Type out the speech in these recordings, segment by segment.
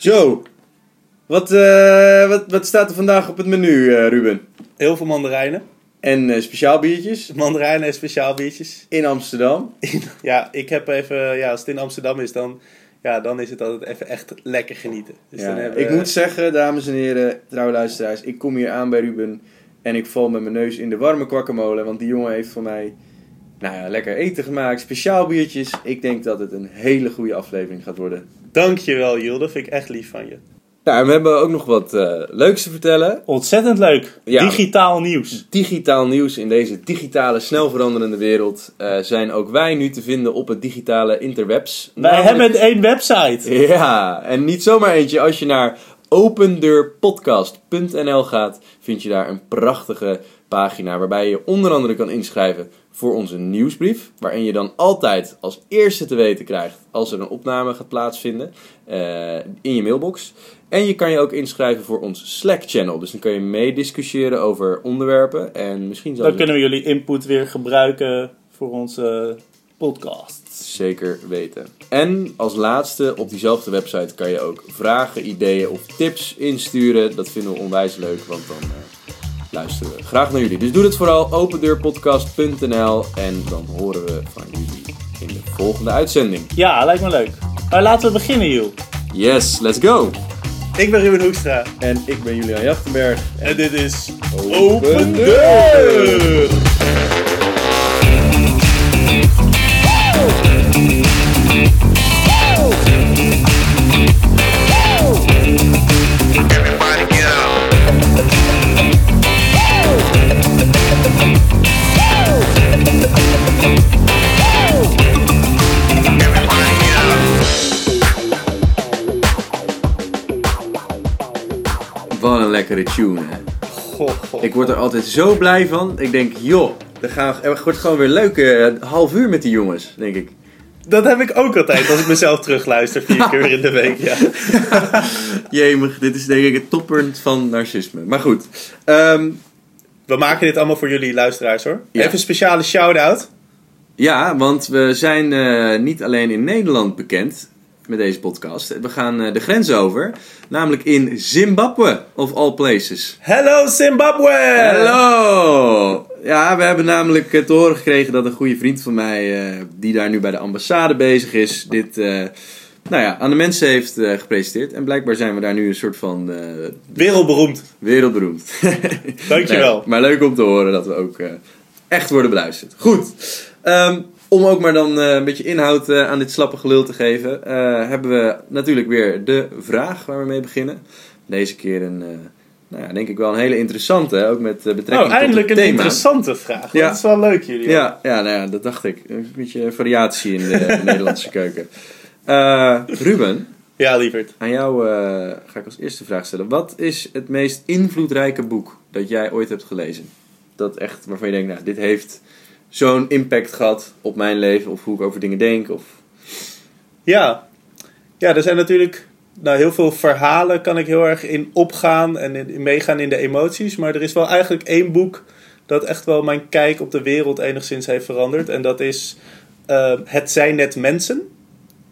Zo, wat, eh, wat, wat staat er vandaag op het menu, eh, Ruben? Heel veel mandarijnen. En eh, speciaal biertjes Mandarijnen en speciaal biertjes. in Amsterdam. Ja, ik heb even, ja, als het in Amsterdam is, dan, ja, dan is het altijd even echt lekker genieten. Dus dan Ja, hebben ik moet zeggen, dames en heren, trouwe luisteraars, ik kom hier aan bij Ruben en ik val met mijn neus in de warme kwakkemolen, want die jongen heeft voor mij nou ja, lekker eten gemaakt, speciaal biertjes. Ik denk dat het een hele goede aflevering gaat worden. Dankjewel. Dat vind ik echt lief van je. Nou, en we hebben ook nog wat eh, leuks te vertellen. Ontzettend leuk. Ja. Digitaal nieuws. Digitaal nieuws in deze digitale, snel veranderende wereld eh, zijn ook wij nu te vinden op het digitale interwebs. Wij Namelijk- hebben één website. Ja, en niet zomaar eentje. Als je naar opendeurpodcast.nl gaat, vind je daar een prachtige pagina waarbij je onder andere kan inschrijven voor onze nieuwsbrief. Waarin je dan altijd als eerste te weten krijgt als er een opname gaat plaatsvinden eh, in je mailbox. En je kan je ook inschrijven voor ons Slack-channel. Dus dan kan je meediscussiëren over onderwerpen. En misschien zelfs Dan kunnen we jullie input weer gebruiken voor onze podcast. Zeker weten. En als laatste, op diezelfde website kan je ook vragen, ideeën of tips insturen. Dat vinden we onwijs leuk, want dan eh, luisteren we graag naar jullie. Dus doe het vooral opendeurpodcast.nl en dan horen we van jullie in de volgende uitzending. Ja, lijkt me leuk. Maar laten we beginnen, Jules. Yes, let's go! Ik ben Ruben Hoekstra. En ik ben Julian Jachtenberg. En dit is Open Open Deur. Deur. Lekkere tune, hè? Goh, goh. Ik word er altijd zo blij van. Ik denk, joh, er, gaan, er wordt gewoon weer leuk eh, half uur met die jongens, denk ik. Dat heb ik ook altijd als ik mezelf terugluister vier keer in de week. Ja. Jemig, dit is denk ik het toppunt van narcisme. Maar goed, ehm, We maken dit allemaal voor jullie luisteraars hoor. Ja. Even een speciale shout-out. ja, want we zijn eh, niet alleen in Nederland bekend met deze podcast. We gaan eh, de grens over, namelijk in Zimbabwe, of all places. Hello Zimbabwe! Hallo! Ja, we hebben namelijk eh, te horen gekregen dat een goede vriend van mij, eh, die daar nu bij de ambassade bezig is, dit nou ja, aan de mensen heeft gepresenteerd. En blijkbaar zijn we daar nu een soort van Wereldberoemd. wereldberoemd. Dankjewel. Nee, maar leuk om te horen dat we ook echt worden beluisterd. Goed. Ehm, om ook maar dan eh, een beetje inhoud eh, aan dit slappe gelul te geven, eh, hebben we natuurlijk weer de vraag waar we mee beginnen. Deze keer een, eh, nou ja, denk ik wel een hele interessante, ook met eh, betrekking Oh, eindelijk tot een thema. interessante vraag. Ja. Dat is wel leuk jullie. Ja, ja, nou ja, dat dacht ik. Een beetje variatie in de Nederlandse keuken. Eh, Ruben, Ja, lieverd. aan jou eh, ga ik als eerste vraag stellen. Wat is het meest invloedrijke boek dat jij ooit hebt gelezen? Dat echt, waarvan je denkt, nou, dit heeft zo'n impact gehad op mijn leven, of hoe ik over dingen denk. Of... Ja. Ja, er zijn natuurlijk nou, heel veel verhalen kan ik heel erg in opgaan en in, meegaan in de emoties. Maar er is wel eigenlijk één boek dat echt wel mijn kijk op de wereld enigszins heeft veranderd. En dat is eh, Het zijn net mensen.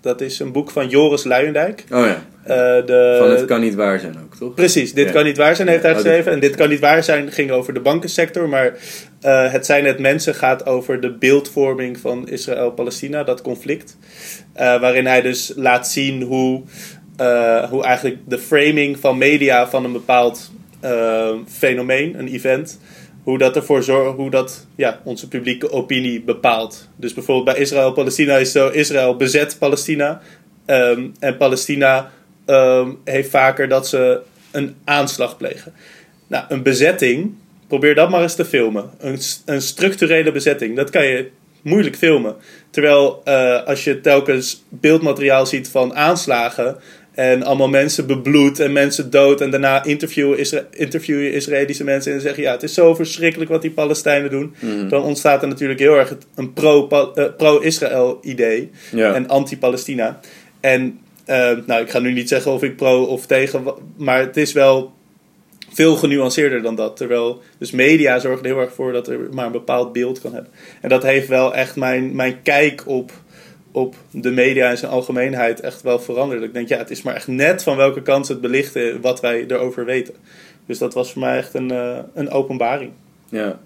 Dat is een boek van Joris Luijendijk. Oh ja, Eh, de, van het kan niet waar zijn ook, toch? Precies, dit Ja. kan niet waar zijn, heeft hij Oh, dit- geschreven. En dit kan niet waar zijn ging over de bankensector. Maar eh, het zijn net mensen gaat over de beeldvorming van Israël-Palestina, dat conflict. Eh, waarin hij dus laat zien hoe, hoe eigenlijk de framing van media van een bepaald fenomeen, een event, hoe dat ervoor zorgt, hoe dat ja, onze publieke opinie bepaalt. Dus bijvoorbeeld bij Israël-Palestina is zo: Israël bezet Palestina. ehm, en Palestina ehm, heeft vaker dat ze een aanslag plegen. Nou, een bezetting, probeer dat maar eens te filmen. Een, een structurele bezetting, dat kan je moeilijk filmen. Terwijl eh, als je telkens beeldmateriaal ziet van aanslagen en allemaal mensen bebloed en mensen dood en daarna interviewen, Isra interview je Israëlische mensen en zeggen ja, het is zo verschrikkelijk wat die Palestijnen doen. Mhm. Dan ontstaat er natuurlijk heel erg een pro- eh, pro-Israël idee Ja. en anti-Palestina. En eh, nou, ik ga nu niet zeggen of ik pro of tegen, maar het is wel veel genuanceerder dan dat. Terwijl, dus media zorgen er heel erg voor dat er maar een bepaald beeld kan hebben. En dat heeft wel echt mijn, mijn kijk op op de media in zijn algemeenheid echt wel veranderd. Ik denk, ja, het is maar echt net van welke kant ze het belichten wat wij erover weten. Dus dat was voor mij echt een, eh, een openbaring. Ja.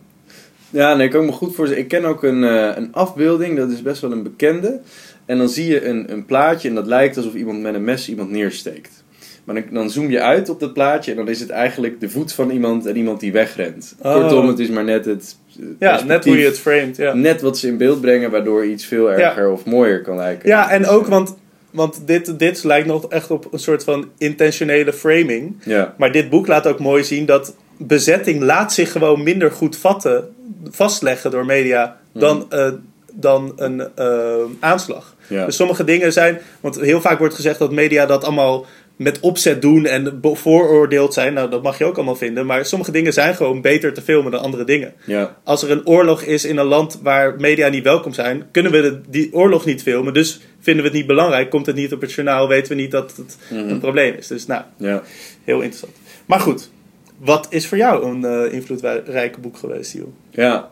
Ja, nee, ik kan me goed voorstellen. Ik ken ook een, eh, een afbeelding, dat is best wel een bekende. En dan zie je een, een plaatje en dat lijkt alsof iemand met een mes iemand neersteekt. Maar dan, dan zoom je uit op dat plaatje en dan is het eigenlijk de voet van iemand en iemand die wegrent. Oh. Kortom, het is maar net het het Ja, net hoe je het framed. Ja, Net wat ze in beeld brengen, waardoor iets veel erger of mooier kan lijken. ja en ook, want, want dit, dit lijkt nog echt op een soort van intentionele framing. Ja, Maar dit boek laat ook mooi zien dat bezetting laat zich gewoon minder goed vatten, vastleggen door media dan, eh, dan een eh, aanslag. ja. Dus sommige dingen zijn, want heel vaak wordt gezegd dat media dat allemaal met opzet doen en bevooroordeeld zijn. Nou, dat mag je ook allemaal vinden. Maar sommige dingen zijn gewoon beter te filmen dan andere dingen. ja. Als er een oorlog is in een land waar media niet welkom zijn, kunnen we de- die oorlog niet filmen. Dus vinden we het niet belangrijk, komt het niet op het journaal, weten we niet dat het Mhm. een probleem is. Dus nou, ja. heel interessant. Maar goed, wat is voor jou een eh invloedrijke boek geweest, Joel? Ja,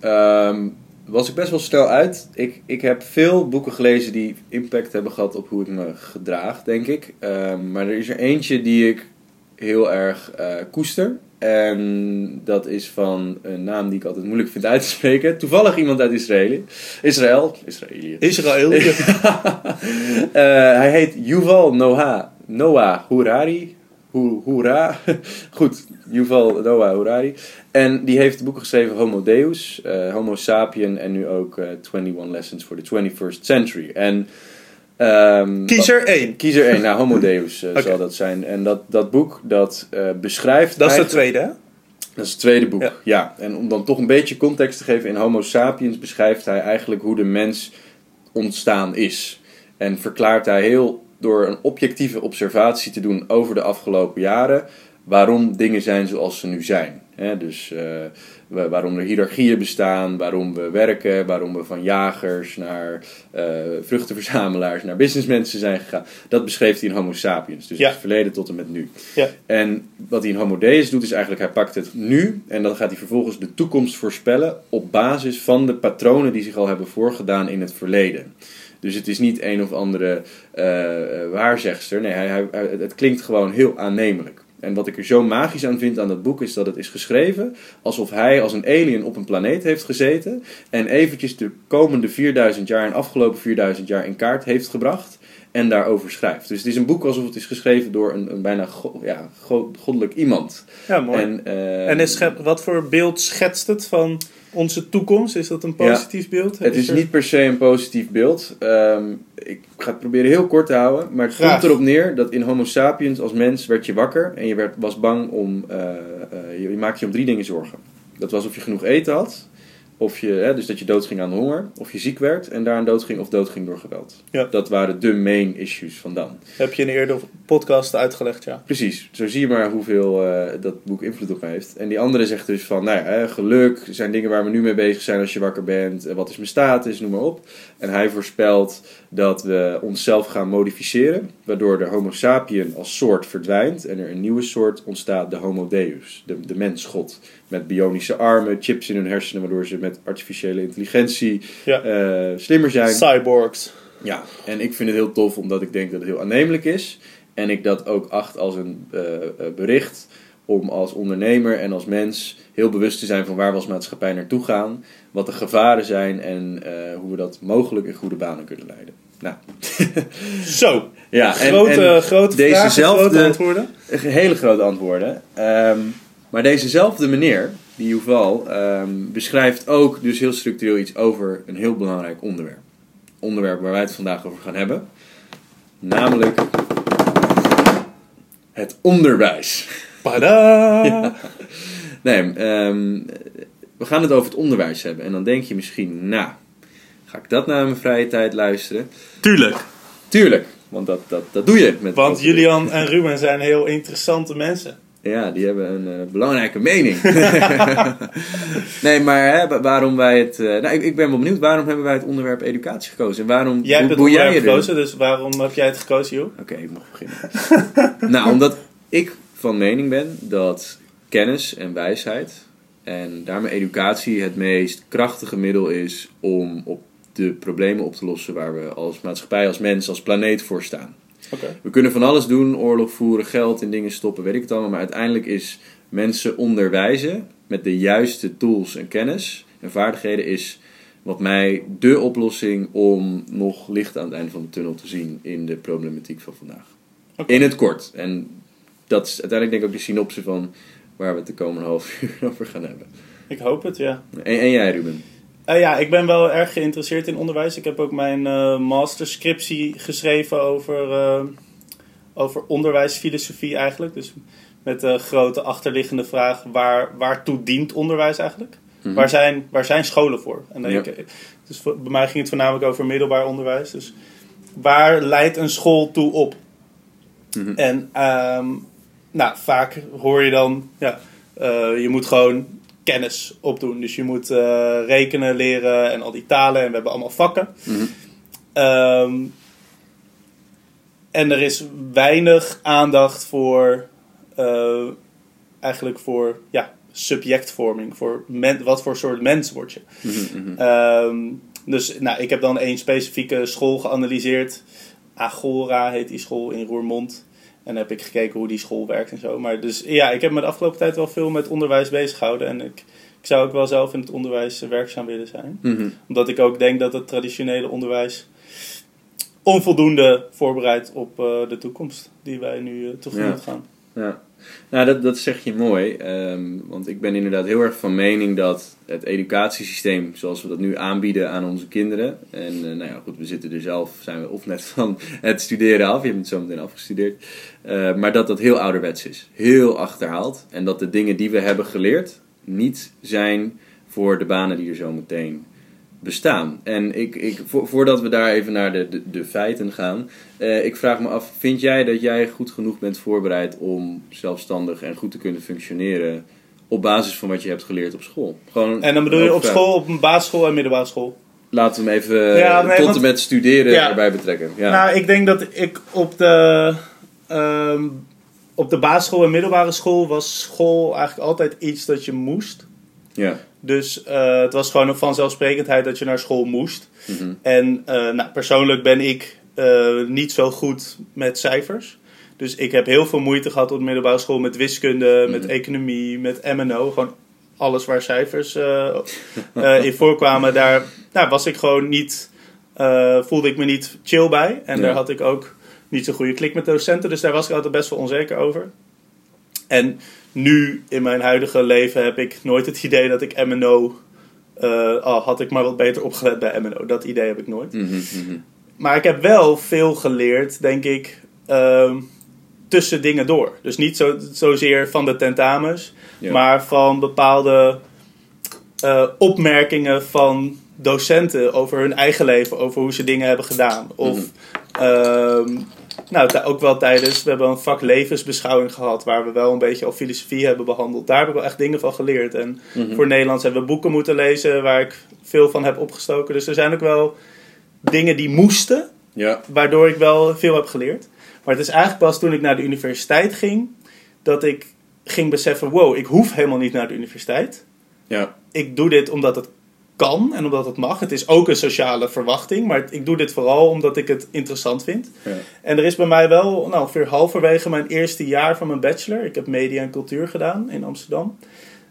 ehm, was ik best wel snel uit. Ik, ik heb veel boeken gelezen die impact hebben gehad op hoe ik me gedraag, denk ik. Ehm, maar er is er eentje die ik heel erg eh, koester. En dat is van een naam die ik altijd moeilijk vind uit te spreken. Toevallig iemand uit Israël. Israël. Israëlië. Israël. Eh, hij heet Yuval Noah, Noah Harari. Hoera. Goed, Yuval Noah Harari. En die heeft boeken geschreven Homo Deus, eh, Homo Sapien en nu ook eh 21 Lessons for the 21st Century. En, ehm, Kies er één. Kies er één. Nou, Homo Deus eh, zal dat zijn. En dat, dat boek, dat beschrijft Dat is eigenlijk- tweede, hè? dat is het tweede boek, Ja. ja. En om dan toch een beetje context te geven, in Homo sapiens beschrijft hij eigenlijk hoe de mens ontstaan is. En verklaart hij heel door een objectieve observatie te doen over de afgelopen jaren, waarom dingen zijn zoals ze nu zijn. Dus eh, waarom er hiërarchieën bestaan, waarom we werken, waarom we van jagers naar eh, vruchtenverzamelaars naar businessmensen zijn gegaan. Dat beschreef hij in Homo sapiens, dus Ja. het verleden tot en met nu. Ja. En wat hij in Homo Deus doet, is eigenlijk hij pakt het nu en dan gaat hij vervolgens de toekomst voorspellen op basis van de patronen die zich al hebben voorgedaan in het verleden. Dus het is niet een of andere eh, waarzegster. Nee, hij, hij- het klinkt gewoon heel aannemelijk. En wat ik er zo magisch aan vind aan dat boek is dat het is geschreven alsof hij als een alien op een planeet heeft gezeten en eventjes de komende 4000 jaar en afgelopen 4000 jaar in kaart heeft gebracht en daarover schrijft. Dus het is een boek alsof het is geschreven door een, een bijna go- ja, go- goddelijk iemand. Ja, mooi. En, eh, En is, wat voor beeld schetst het van onze toekomst? Is dat een positief beeld? Het is er- niet per se een positief beeld. Ehm, ik ga het proberen heel kort te houden. Maar het Graag. komt erop neer dat in Homo sapiens als mens werd je wakker. En je werd, was bang om... eh, eh, je, je maakte je om drie dingen zorgen. Dat was of je genoeg eten had. Of je, hè, dus dat je doodging aan honger. Of je ziek werd en daaraan doodging. Of doodging door geweld. Ja. Dat waren de main issues van dan. Heb je in een eerdere podcast uitgelegd, ja. Precies, zo zie je maar hoeveel eh, dat boek invloed op me heeft. En die andere zegt dus van, nou ja, geluk zijn dingen waar we nu mee bezig zijn als je wakker bent. En wat is mijn status, noem maar op. En hij voorspelt dat we onszelf gaan modificeren, waardoor de homo sapien als soort verdwijnt. En er een nieuwe soort ontstaat, de homo deus, de, de mensgod. Met bionische armen, chips in hun hersenen, waardoor ze met artificiële intelligentie Ja. eh, slimmer zijn. Cyborgs. Ja, en ik vind het heel tof omdat ik denk dat het heel aannemelijk is. En ik dat ook acht als een eh, eh, bericht om als ondernemer en als mens heel bewust te zijn van waar we als maatschappij naartoe gaan. Wat de gevaren zijn en eh, hoe we dat mogelijk in goede banen kunnen leiden. Nou, Zo, ja, en, grote, en grote deze vragen, zelfde- grote antwoorden. hele grote antwoorden. Ehm, maar dezezelfde meneer, die Yuval, ehm, beschrijft ook dus heel structureel iets over een heel belangrijk onderwerp. Onderwerp waar wij het vandaag over gaan hebben. Namelijk het onderwijs. Pada! Nee, ehm, we gaan het over het onderwijs hebben. En dan denk je misschien, nou, ga ik dat nou in mijn vrije tijd luisteren? Tuurlijk. Tuurlijk, want dat, dat, dat doe je. Met Want Julian en Ruben zijn heel interessante mensen. Ja, die hebben een eh, belangrijke mening. nee, maar hè, wa- waarom wij het... eh, nou, ik, ik ben wel benieuwd, waarom hebben wij het onderwerp educatie gekozen? En waarom Jij hebt het onderwerp er- gekozen, dus waarom heb jij het gekozen, joh? Oké, ik mag beginnen. nou, omdat ik van mening ben dat kennis en wijsheid en daarmee educatie het meest krachtige middel is om op de problemen op te lossen waar we als maatschappij, als mens, als planeet voor staan. We kunnen van alles doen, oorlog voeren, geld in dingen stoppen, weet ik het allemaal. Maar uiteindelijk is mensen onderwijzen met de juiste tools en kennis en vaardigheden is wat mij de oplossing om nog licht aan het einde van de tunnel te zien in de problematiek van vandaag. In het kort. En dat is uiteindelijk denk ik ook de synopse van waar we het de komende half uur over gaan hebben. Ik hoop het, ja. En, en jij Ruben? Eh, ja, ik ben wel erg geïnteresseerd in onderwijs. Ik heb ook mijn eh masterscriptie geschreven over, eh, over onderwijsfilosofie eigenlijk. Dus met de grote achterliggende vraag, waar, waartoe dient onderwijs eigenlijk? Mhm. Waar, zijn, waar zijn scholen voor? En dan Ja. ik, dus voor- bij mij ging het voornamelijk over middelbaar onderwijs. Dus waar leidt een school toe op? Mhm. En ehm, nou, vaak hoor je dan, ja, je moet gewoon kennis opdoen. Dus je moet eh, rekenen leren en al die talen en we hebben allemaal vakken. Mhm. Ehm, en er is weinig aandacht voor, eh, eigenlijk voor, ja, subjectvorming. Voor men, wat voor soort mens word je. Mhm, mhm. Ehm, dus nou, ik heb dan één specifieke school geanalyseerd. Agora heet die school in Roermond. En heb ik gekeken hoe die school werkt en zo. Maar dus ja, ik heb me de afgelopen tijd wel veel met onderwijs bezig gehouden. En ik, ik zou ook wel zelf in het onderwijs werkzaam willen zijn. Mhm. Omdat ik ook denk dat het traditionele onderwijs onvoldoende voorbereidt op eh, de toekomst die wij nu eh, tegemoet Ja. gaan. Ja, nou dat, dat zeg je mooi. ehm, want ik ben inderdaad heel erg van mening dat het educatiesysteem zoals we dat nu aanbieden aan onze kinderen. En eh, nou ja, goed, we zitten er zelf, zijn we of net van het studeren af. Je hebt het zo meteen afgestudeerd. Eh, maar dat dat heel ouderwets is. Heel achterhaald. En dat de dingen die we hebben geleerd niet zijn voor de banen die er zo meteen bestaan. En ik, ik, vo- voordat we daar even naar de, de, de feiten gaan, eh, ik vraag me af, vind jij dat jij goed genoeg bent voorbereid om zelfstandig en goed te kunnen functioneren op basis van wat je hebt geleerd op school? Gewoon En dan bedoel je op school, op een basisschool en middelbare school? Laten we hem even Ja, eh, nee, tot want- en met studeren Ja. erbij betrekken. Ja. Nou, ik denk dat ik op de, ehm, op de basisschool en middelbare school was school eigenlijk altijd iets dat je moest. Ja. Dus eh, het was gewoon een vanzelfsprekendheid dat je naar school moest. Mhm. En eh, nou, persoonlijk ben ik eh, niet zo goed met cijfers. Dus ik heb heel veel moeite gehad op de middelbare school met wiskunde, met Mhm. economie, met MNO. Gewoon alles waar cijfers in voorkwamen. Daar nou, was ik gewoon niet, voelde ik me niet chill bij. En Ja. daar had ik ook niet zo'n goede klik met docenten. Dus daar was ik altijd best wel onzeker over. En nu in mijn huidige leven heb ik nooit het idee dat ik MNO. eh al had ik maar wat beter opgelet bij MNO. Dat idee heb ik nooit. Mhm, mhm. Maar ik heb wel veel geleerd, denk ik, ehm, tussen dingen door. Dus niet zo, zozeer van de tentamens, Ja. maar van bepaalde eh, opmerkingen van docenten over hun eigen leven, over hoe ze dingen hebben gedaan. Of Mhm. ehm, nou, ook wel tijdens, we hebben een vak levensbeschouwing gehad, waar we wel een beetje al filosofie hebben behandeld. Daar heb ik wel echt dingen van geleerd. En Mhm. voor Nederlands hebben we boeken moeten lezen waar ik veel van heb opgestoken. Dus er zijn ook wel dingen die moesten, Ja. waardoor ik wel veel heb geleerd. Maar het is eigenlijk pas toen ik naar de universiteit ging, dat ik ging beseffen, wow, ik hoef helemaal niet naar de universiteit. Ja. Ik doe dit omdat het kan en omdat het mag. Het is ook een sociale verwachting, maar ik doe dit vooral omdat ik het interessant vind. Ja. En er is bij mij wel nou, ongeveer halverwege mijn eerste jaar van mijn bachelor, ik heb media en cultuur gedaan in Amsterdam,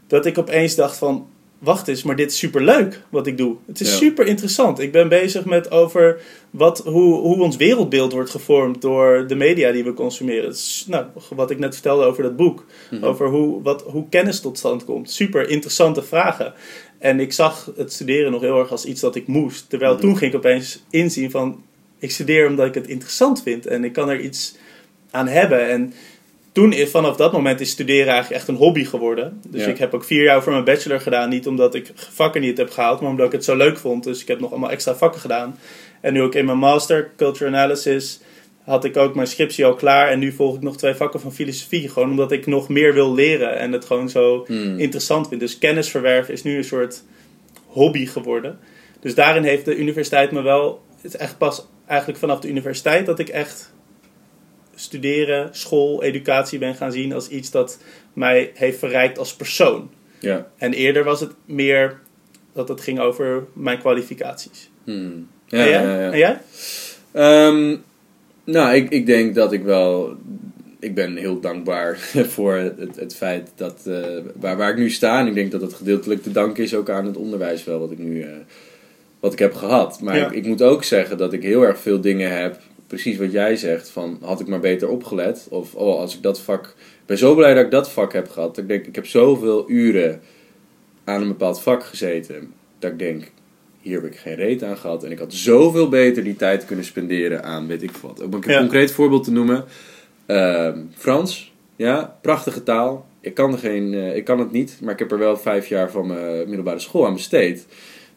dat ik opeens dacht van, wacht eens, maar dit is superleuk wat ik doe. Het is Ja. super interessant. Ik ben bezig met over wat, hoe, hoe ons wereldbeeld wordt gevormd door de media die we consumeren. Is, nou, wat ik net vertelde over dat boek, Mhm. over hoe, wat, hoe kennis tot stand komt. Super interessante vragen. En ik zag het studeren nog heel erg als iets dat ik moest. Terwijl Mhm. toen ging ik opeens inzien van, ik studeer omdat ik het interessant vind en ik kan er iets aan hebben. En toen, is- vanaf dat moment, is studeren eigenlijk echt een hobby geworden. Dus Ja. ik heb ook vier jaar voor mijn bachelor gedaan. Niet omdat ik vakken niet heb gehaald, maar omdat ik het zo leuk vond. Dus ik heb nog allemaal extra vakken gedaan. En nu ook in mijn master, Culture Analysis, had ik ook mijn scriptie al klaar. En nu volg ik nog twee vakken van filosofie. Gewoon omdat ik nog meer wil leren en het gewoon zo Mhm. interessant vind. Dus kennisverwerven is nu een soort hobby geworden. Dus daarin heeft de universiteit me wel... Het is echt pas eigenlijk vanaf de universiteit dat ik echt studeren, school, educatie ben gaan zien als iets dat mij heeft verrijkt als persoon. Ja. En eerder was het meer dat het ging over mijn kwalificaties. Hmm. en Ja, jij? ja, ja. En jij? Ehm, nou, ik, ik denk dat ik wel. Ik ben heel dankbaar voor het, het feit dat. eh, waar, waar ik nu sta. En ik denk dat het gedeeltelijk te danken is ook aan het onderwijs, wel wat ik nu. eh, wat ik heb gehad. Maar Ja. ik, ik moet ook zeggen dat ik heel erg veel dingen heb. Precies wat jij zegt. Van had ik maar beter opgelet. Of oh, als ik dat vak. Ik ben zo blij dat ik dat vak heb gehad. Ik denk, ik heb zoveel uren aan een bepaald vak gezeten. Dat ik denk, hier heb ik geen reet aan gehad. En ik had zoveel beter die tijd kunnen spenderen aan weet ik wat. Om een Ja. concreet voorbeeld te noemen. Ehm, Frans, ja, prachtige taal. Ik kan, er geen, eh, ik kan het niet, maar ik heb er wel vijf jaar van mijn middelbare school aan besteed.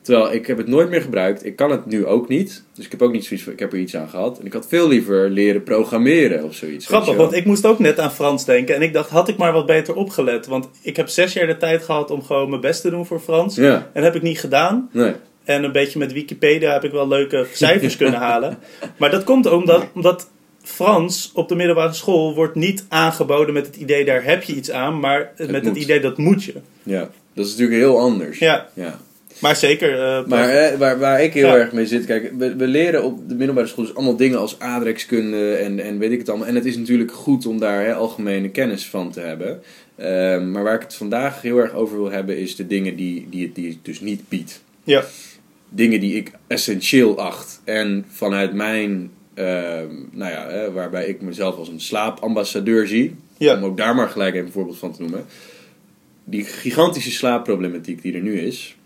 Terwijl ik heb het nooit meer gebruikt. Ik kan het nu ook niet. Dus ik heb ook niet zoiets van, ik heb er iets aan gehad. En ik had veel liever leren programmeren of zoiets. Grappig, want ik moest ook net aan Frans denken. En ik dacht, had ik maar wat beter opgelet. Want ik heb zes jaar de tijd gehad om gewoon mijn best te doen voor Frans. Ja, En heb ik niet gedaan. nee. En een beetje met Wikipedia heb ik wel leuke cijfers kunnen halen. Maar dat komt omdat, omdat Frans op de middelbare school wordt niet aangeboden met het idee daar heb je iets aan. Maar met het idee dat moet je. Ja, dat is natuurlijk heel anders. Ja, ja. Maar zeker. eh, Maar waar, waar ik heel Ja. erg mee zit, kijk, we, we leren op de middelbare school dus allemaal dingen als aardrijkskunde en, en weet ik het allemaal. En het is natuurlijk goed om daar hè, algemene kennis van te hebben. Ehm, maar waar ik het vandaag heel erg over wil hebben, is de dingen die, die, het, die het dus niet biedt. ja, Dingen die ik essentieel acht. En vanuit mijn, ehm, nou ja, hè, waarbij ik mezelf als een slaapambassadeur zie, Ja. om ook daar maar gelijk even een voorbeeld van te noemen. Die gigantische slaapproblematiek die er nu is,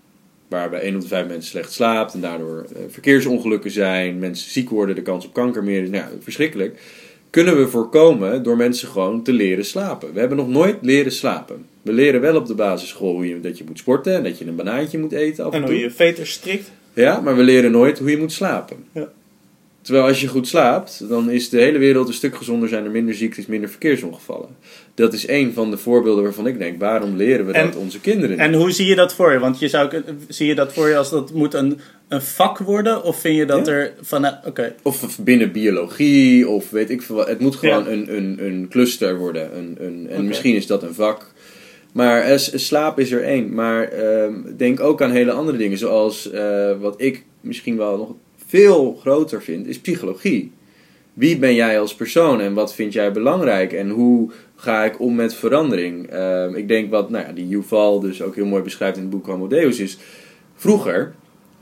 waarbij 1 op de 5 mensen slecht slaapt en daardoor eh, verkeersongelukken zijn, mensen ziek worden, de kans op kanker meer is, nou ja, verschrikkelijk. Kunnen we voorkomen door mensen gewoon te leren slapen. We hebben nog nooit leren slapen. We leren wel op de basisschool hoe je, dat je moet sporten en dat je een banaantje moet eten af en, en hoe je veters strikt. Ja, maar we leren nooit hoe je moet slapen. Ja. Terwijl als je goed slaapt, dan is de hele wereld een stuk gezonder, zijn er minder ziektes, minder verkeersongevallen. Dat is één van de voorbeelden waarvan ik denk, waarom leren we En- dat onze kinderen niet? En hoe zie je dat voor je? Want je zou, zie je dat voor je als dat moet een, een vak worden? Of vind je dat Ja. er van... Oké, Of binnen biologie, of weet ik veel wat. Het moet gewoon Ja. een, een, een cluster worden. Een, een, en misschien is dat een vak. Maar eh, s- slaap is er één. Maar ehm, denk ook aan hele andere dingen. Zoals eh, wat ik misschien wel nog veel groter vind, is psychologie. Wie ben jij als persoon en wat vind jij belangrijk? En hoe ga ik om met verandering? Ehm, ik denk wat nou ja, die Yuval dus ook heel mooi beschrijft in het boek Homo Deus is... Vroeger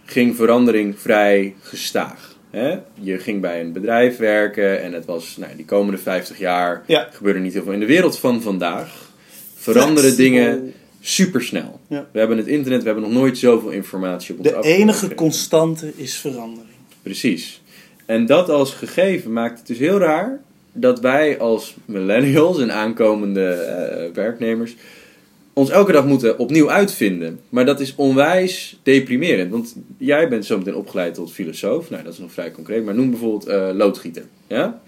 ging verandering vrij gestaag. Hè? Je ging bij een bedrijf werken en het was, nou, die komende 50 jaar Ja. gebeurde niet heel veel. In de wereld van vandaag veranderen dingen supersnel. Ja. We hebben het internet, we hebben nog nooit zoveel informatie op ons De enige constante is verandering. Precies. En dat als gegeven maakt het dus heel raar dat wij als millennials en aankomende eh, werknemers ons elke dag moeten opnieuw uitvinden. Maar dat is onwijs deprimerend. Want jij bent zo meteen opgeleid tot filosoof. Nou, dat is nog vrij concreet. Maar noem bijvoorbeeld eh, loodgieter. Ja?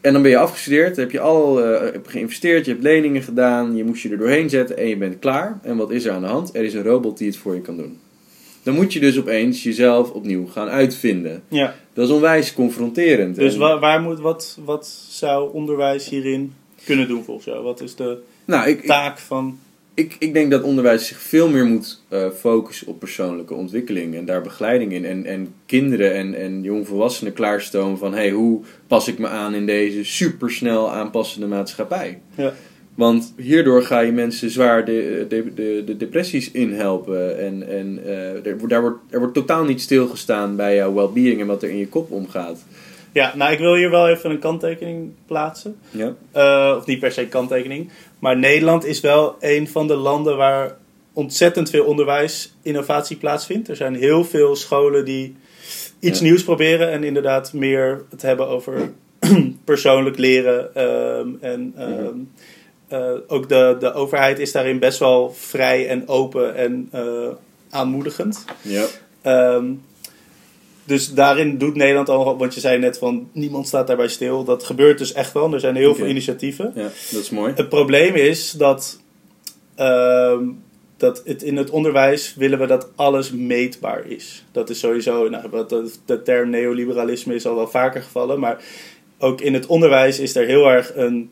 En dan ben je afgestudeerd, heb je al eh, geïnvesteerd, je hebt leningen gedaan, je moest je er doorheen zetten en je bent klaar. En wat is er aan de hand? Er is een robot die het voor je kan doen. Dan moet je dus opeens jezelf opnieuw gaan uitvinden. Ja. Dat is onwijs confronterend. Dus En- waar, waar moet, wat, wat zou onderwijs hierin kunnen doen volgens jou? Wat is de nou, ik, taak van... ik, ik denk dat onderwijs zich veel meer moet eh, focussen op persoonlijke ontwikkeling en daar begeleiding in. En, en kinderen en, en jongvolwassenen klaarstomen van hey, hoe pas ik me aan in deze supersnel aanpassende maatschappij. Ja. Want hierdoor ga je mensen zwaar de, de, de, de depressies inhelpen. En, en eh, er, daar wordt, er wordt totaal niet stilgestaan bij jouw well-being en wat er in je kop omgaat. Ja, nou ik wil hier wel even een kanttekening plaatsen. Ja? Eh, of niet per se kanttekening. Maar Nederland is wel een van de landen waar ontzettend veel onderwijs innovatie plaatsvindt. Er zijn heel veel scholen die iets Ja. nieuws proberen en inderdaad meer het hebben over persoonlijk leren. ehm, en ehm, eh, ook de, de overheid is daarin best wel vrij en open en eh, aanmoedigend. Ja. Ehm, dus daarin doet Nederland al, want je zei net van niemand staat daarbij stil. Dat gebeurt dus echt wel. Er zijn heel veel initiatieven. ja, dat is mooi. Het probleem is dat, ehm, dat het in het onderwijs willen we dat alles meetbaar is. Dat is sowieso, nou, wat de, de term neoliberalisme is al wel vaker gevallen, maar ook in het onderwijs is er heel erg een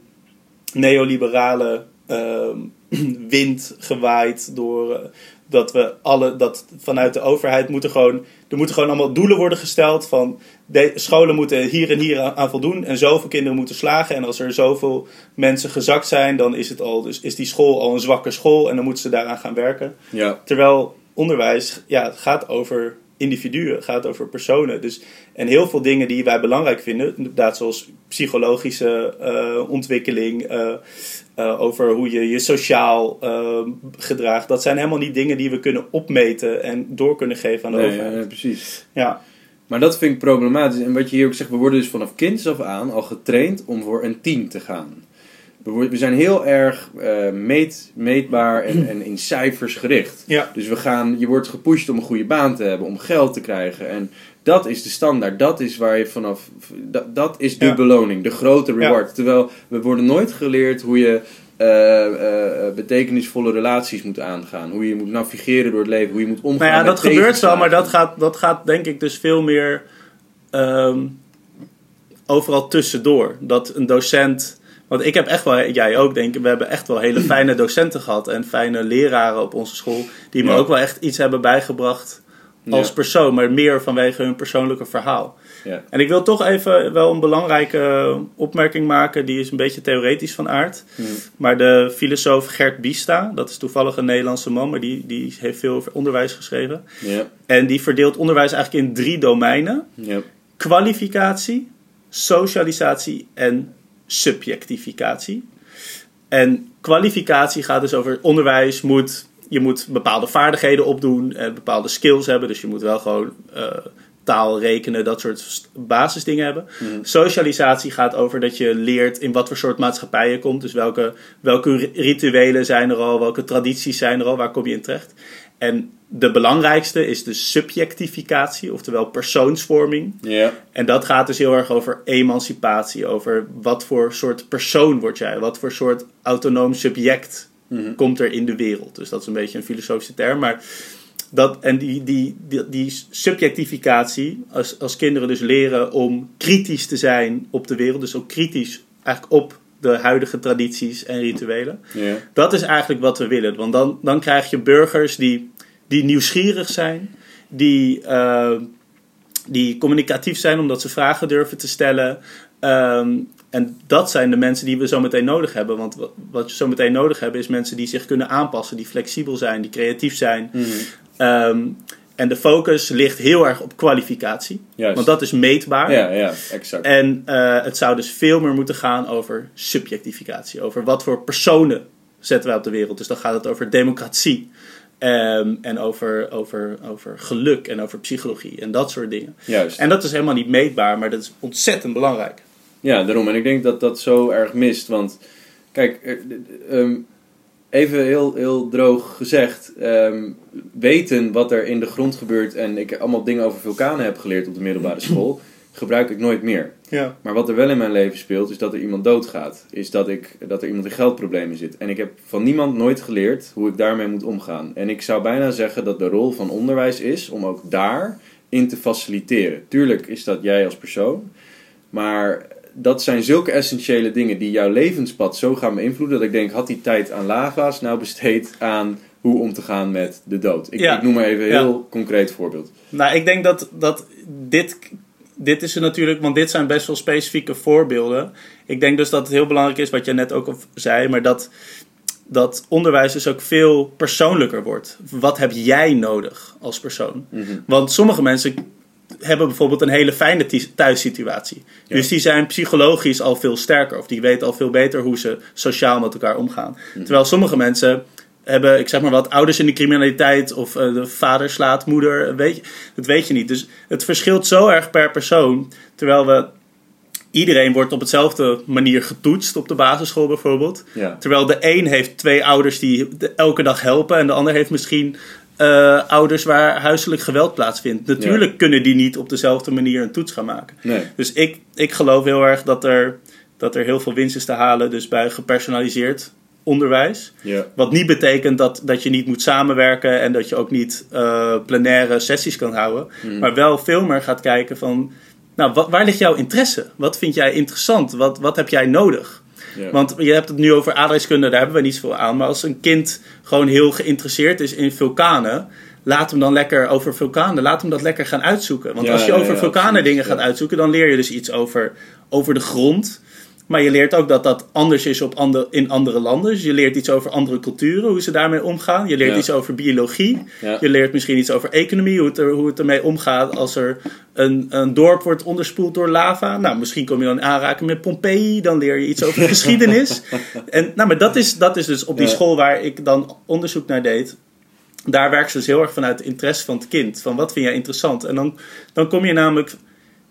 neoliberale ehm, wind gewaaid door, eh, dat we alle, dat vanuit de overheid moeten gewoon, er moeten gewoon allemaal doelen worden gesteld van de, scholen moeten hier en hier aan, aan voldoen en zoveel kinderen moeten slagen. En als er zoveel mensen gezakt zijn, dan is, het al, dus is die school al een zwakke school en dan moeten ze daaraan gaan werken. Ja. Terwijl onderwijs ja, het gaat over individuen, het gaat over personen. Dus, en heel veel dingen die wij belangrijk vinden, inderdaad zoals psychologische eh, ontwikkeling, eh, eh, over hoe je je sociaal gedraagt, dat zijn helemaal niet dingen die we kunnen opmeten en door kunnen geven aan de Nee, overheid. ja, precies. Ja, Maar dat vind ik problematisch. En wat je hier ook zegt, we worden dus vanaf kinds af aan al getraind om voor een team te gaan. We, zijn heel erg eh, meet, meetbaar en, en in cijfers gericht. ja. Dus we gaan, je wordt gepusht om een goede baan te hebben, om geld te krijgen. En dat is de standaard. Dat is waar je vanaf. Dat, dat is de Ja. beloning, de grote Ja. reward. Terwijl we worden nooit geleerd hoe je eh, eh, betekenisvolle relaties moet aangaan. Hoe je moet navigeren door het leven, hoe je moet omgaan. Nou ja, dat gebeurt wel, maar dat gaat, dat gaat denk ik dus veel meer ehm, overal tussendoor. Dat een docent. Want ik heb echt wel, jij ook denk ik, we hebben echt wel hele fijne docenten gehad en fijne leraren op onze school. Die me Ja. ook wel echt iets hebben bijgebracht als Ja. persoon, maar meer vanwege hun persoonlijke verhaal. Ja. En ik wil toch even wel een belangrijke opmerking maken, die is een beetje theoretisch van aard. Maar de filosoof Gert Bista, dat is toevallig een Nederlandse man, maar die, die heeft veel over onderwijs geschreven. Ja. En die verdeelt onderwijs eigenlijk in drie domeinen: Ja. kwalificatie, socialisatie en subjectificatie. En kwalificatie gaat dus over onderwijs moet. Je moet bepaalde vaardigheden opdoen en bepaalde skills hebben. Dus je moet wel gewoon eh, taal, rekenen, dat soort basisdingen hebben. Socialisatie gaat over dat je leert in wat voor soort maatschappij je komt. Dus welke, welke ri- rituelen zijn er al, welke tradities zijn er al, waar kom je in terecht. En de belangrijkste is de subjectificatie, oftewel persoonsvorming. Ja. En dat gaat dus heel erg over emancipatie, over wat voor soort persoon word jij, wat voor soort autonoom subject Mhm. komt er in de wereld. Dus dat is een beetje een filosofische term, maar dat, en die, die, die, die subjectificatie, als, als kinderen dus leren om kritisch te zijn op de wereld, dus ook kritisch eigenlijk op de huidige tradities en rituelen, Ja. dat is eigenlijk wat we willen. Want dan, dan krijg je burgers die, die nieuwsgierig zijn, die, eh, die communicatief zijn omdat ze vragen durven te stellen. Ehm, en dat zijn de mensen die we zo meteen nodig hebben. Want wa- wat je zo meteen nodig hebben is mensen die zich kunnen aanpassen, die flexibel zijn, die creatief zijn. Mhm. Ehm, en de focus ligt heel erg op kwalificatie, Juist. want dat is meetbaar. Ja, ja, exact. En eh, het zou dus veel meer moeten gaan over subjectificatie. Over wat voor personen zetten wij op de wereld. Dus dan gaat het over democratie. Ehm, en over, over, over geluk en over psychologie en dat soort dingen. Juist. En dat is helemaal niet meetbaar, maar dat is ontzettend belangrijk. Ja, daarom. En ik denk dat dat zo erg mist. Want, kijk, eh, ehm, even heel, heel droog gezegd. ehm, weten wat er in de grond gebeurt en ik allemaal dingen over vulkanen heb geleerd op de middelbare school, gebruik ik nooit meer. Ja. Maar wat er wel in mijn leven speelt, is dat er iemand doodgaat. Is dat, ik, dat er iemand in geldproblemen zit. En ik heb van niemand nooit geleerd hoe ik daarmee moet omgaan. En ik zou bijna zeggen dat de rol van onderwijs is om ook daarin te faciliteren. Tuurlijk is dat jij als persoon. Maar dat zijn zulke essentiële dingen die jouw levenspad zo gaan beïnvloeden. Dat ik denk, had die tijd aan lava's nou besteed aan hoe om te gaan met de dood. Ik, Ja. ik noem maar even een Ja. heel concreet voorbeeld. Nou, ik denk dat, dat dit, dit is er natuurlijk, want dit zijn best wel specifieke voorbeelden. Ik denk dus dat het heel belangrijk is, wat jij net ook al zei, maar dat, dat onderwijs dus ook veel persoonlijker wordt. Wat heb jij nodig als persoon? Mhm. Want sommige mensen hebben bijvoorbeeld een hele fijne thuissituatie. Ja. Dus die zijn psychologisch al veel sterker. Of die weten al veel beter hoe ze sociaal met elkaar omgaan. Mhm. Terwijl sommige mensen hebben, ik zeg maar wat, ouders in de criminaliteit. Of eh, de vader slaat moeder. Weet je, dat weet je niet. Dus het verschilt zo erg per persoon. Terwijl we... Iedereen wordt op hetzelfde manier getoetst op de basisschool bijvoorbeeld. Ja. Terwijl de een heeft twee ouders die elke dag helpen. En de ander heeft misschien eh, ouders waar huiselijk geweld plaatsvindt. Natuurlijk kunnen die niet op dezelfde manier een toets gaan maken. Nee. Dus ik, ik geloof heel erg dat er, dat er heel veel winst is te halen dus bij gepersonaliseerd onderwijs. Wat niet betekent dat, dat je niet moet samenwerken en dat je ook niet eh, plenaire sessies kan houden. Maar wel veel meer gaat kijken van, nou, wa- waar ligt jouw interesse? Wat vind jij interessant? Wat, wat heb jij nodig? Want je hebt het nu over aardrijkskunde, daar hebben we niet zoveel aan. Maar als een kind gewoon heel geïnteresseerd is in vulkanen, laat hem dan lekker over vulkanen, laat hem dat lekker gaan uitzoeken. Want Ja, als je over ja, vulkanen dingen gaat uitzoeken, dan leer je dus iets over, over de grond. Maar je leert ook dat dat anders is op ander, in andere landen. Dus je leert iets over andere culturen, hoe ze daarmee omgaan. Je leert Ja. iets over biologie. Ja. Je leert misschien iets over economie, hoe het, er, hoe het ermee omgaat als er een, een dorp wordt onderspoeld door lava. Nou, misschien kom je dan in aanraking met Pompeii, dan leer je iets over de geschiedenis. En, nou, maar dat is, dat is dus op die Ja. school waar ik dan onderzoek naar deed. Daar werken ze dus heel erg vanuit het interesse van het kind. Van wat vind jij interessant? En dan, dan kom je namelijk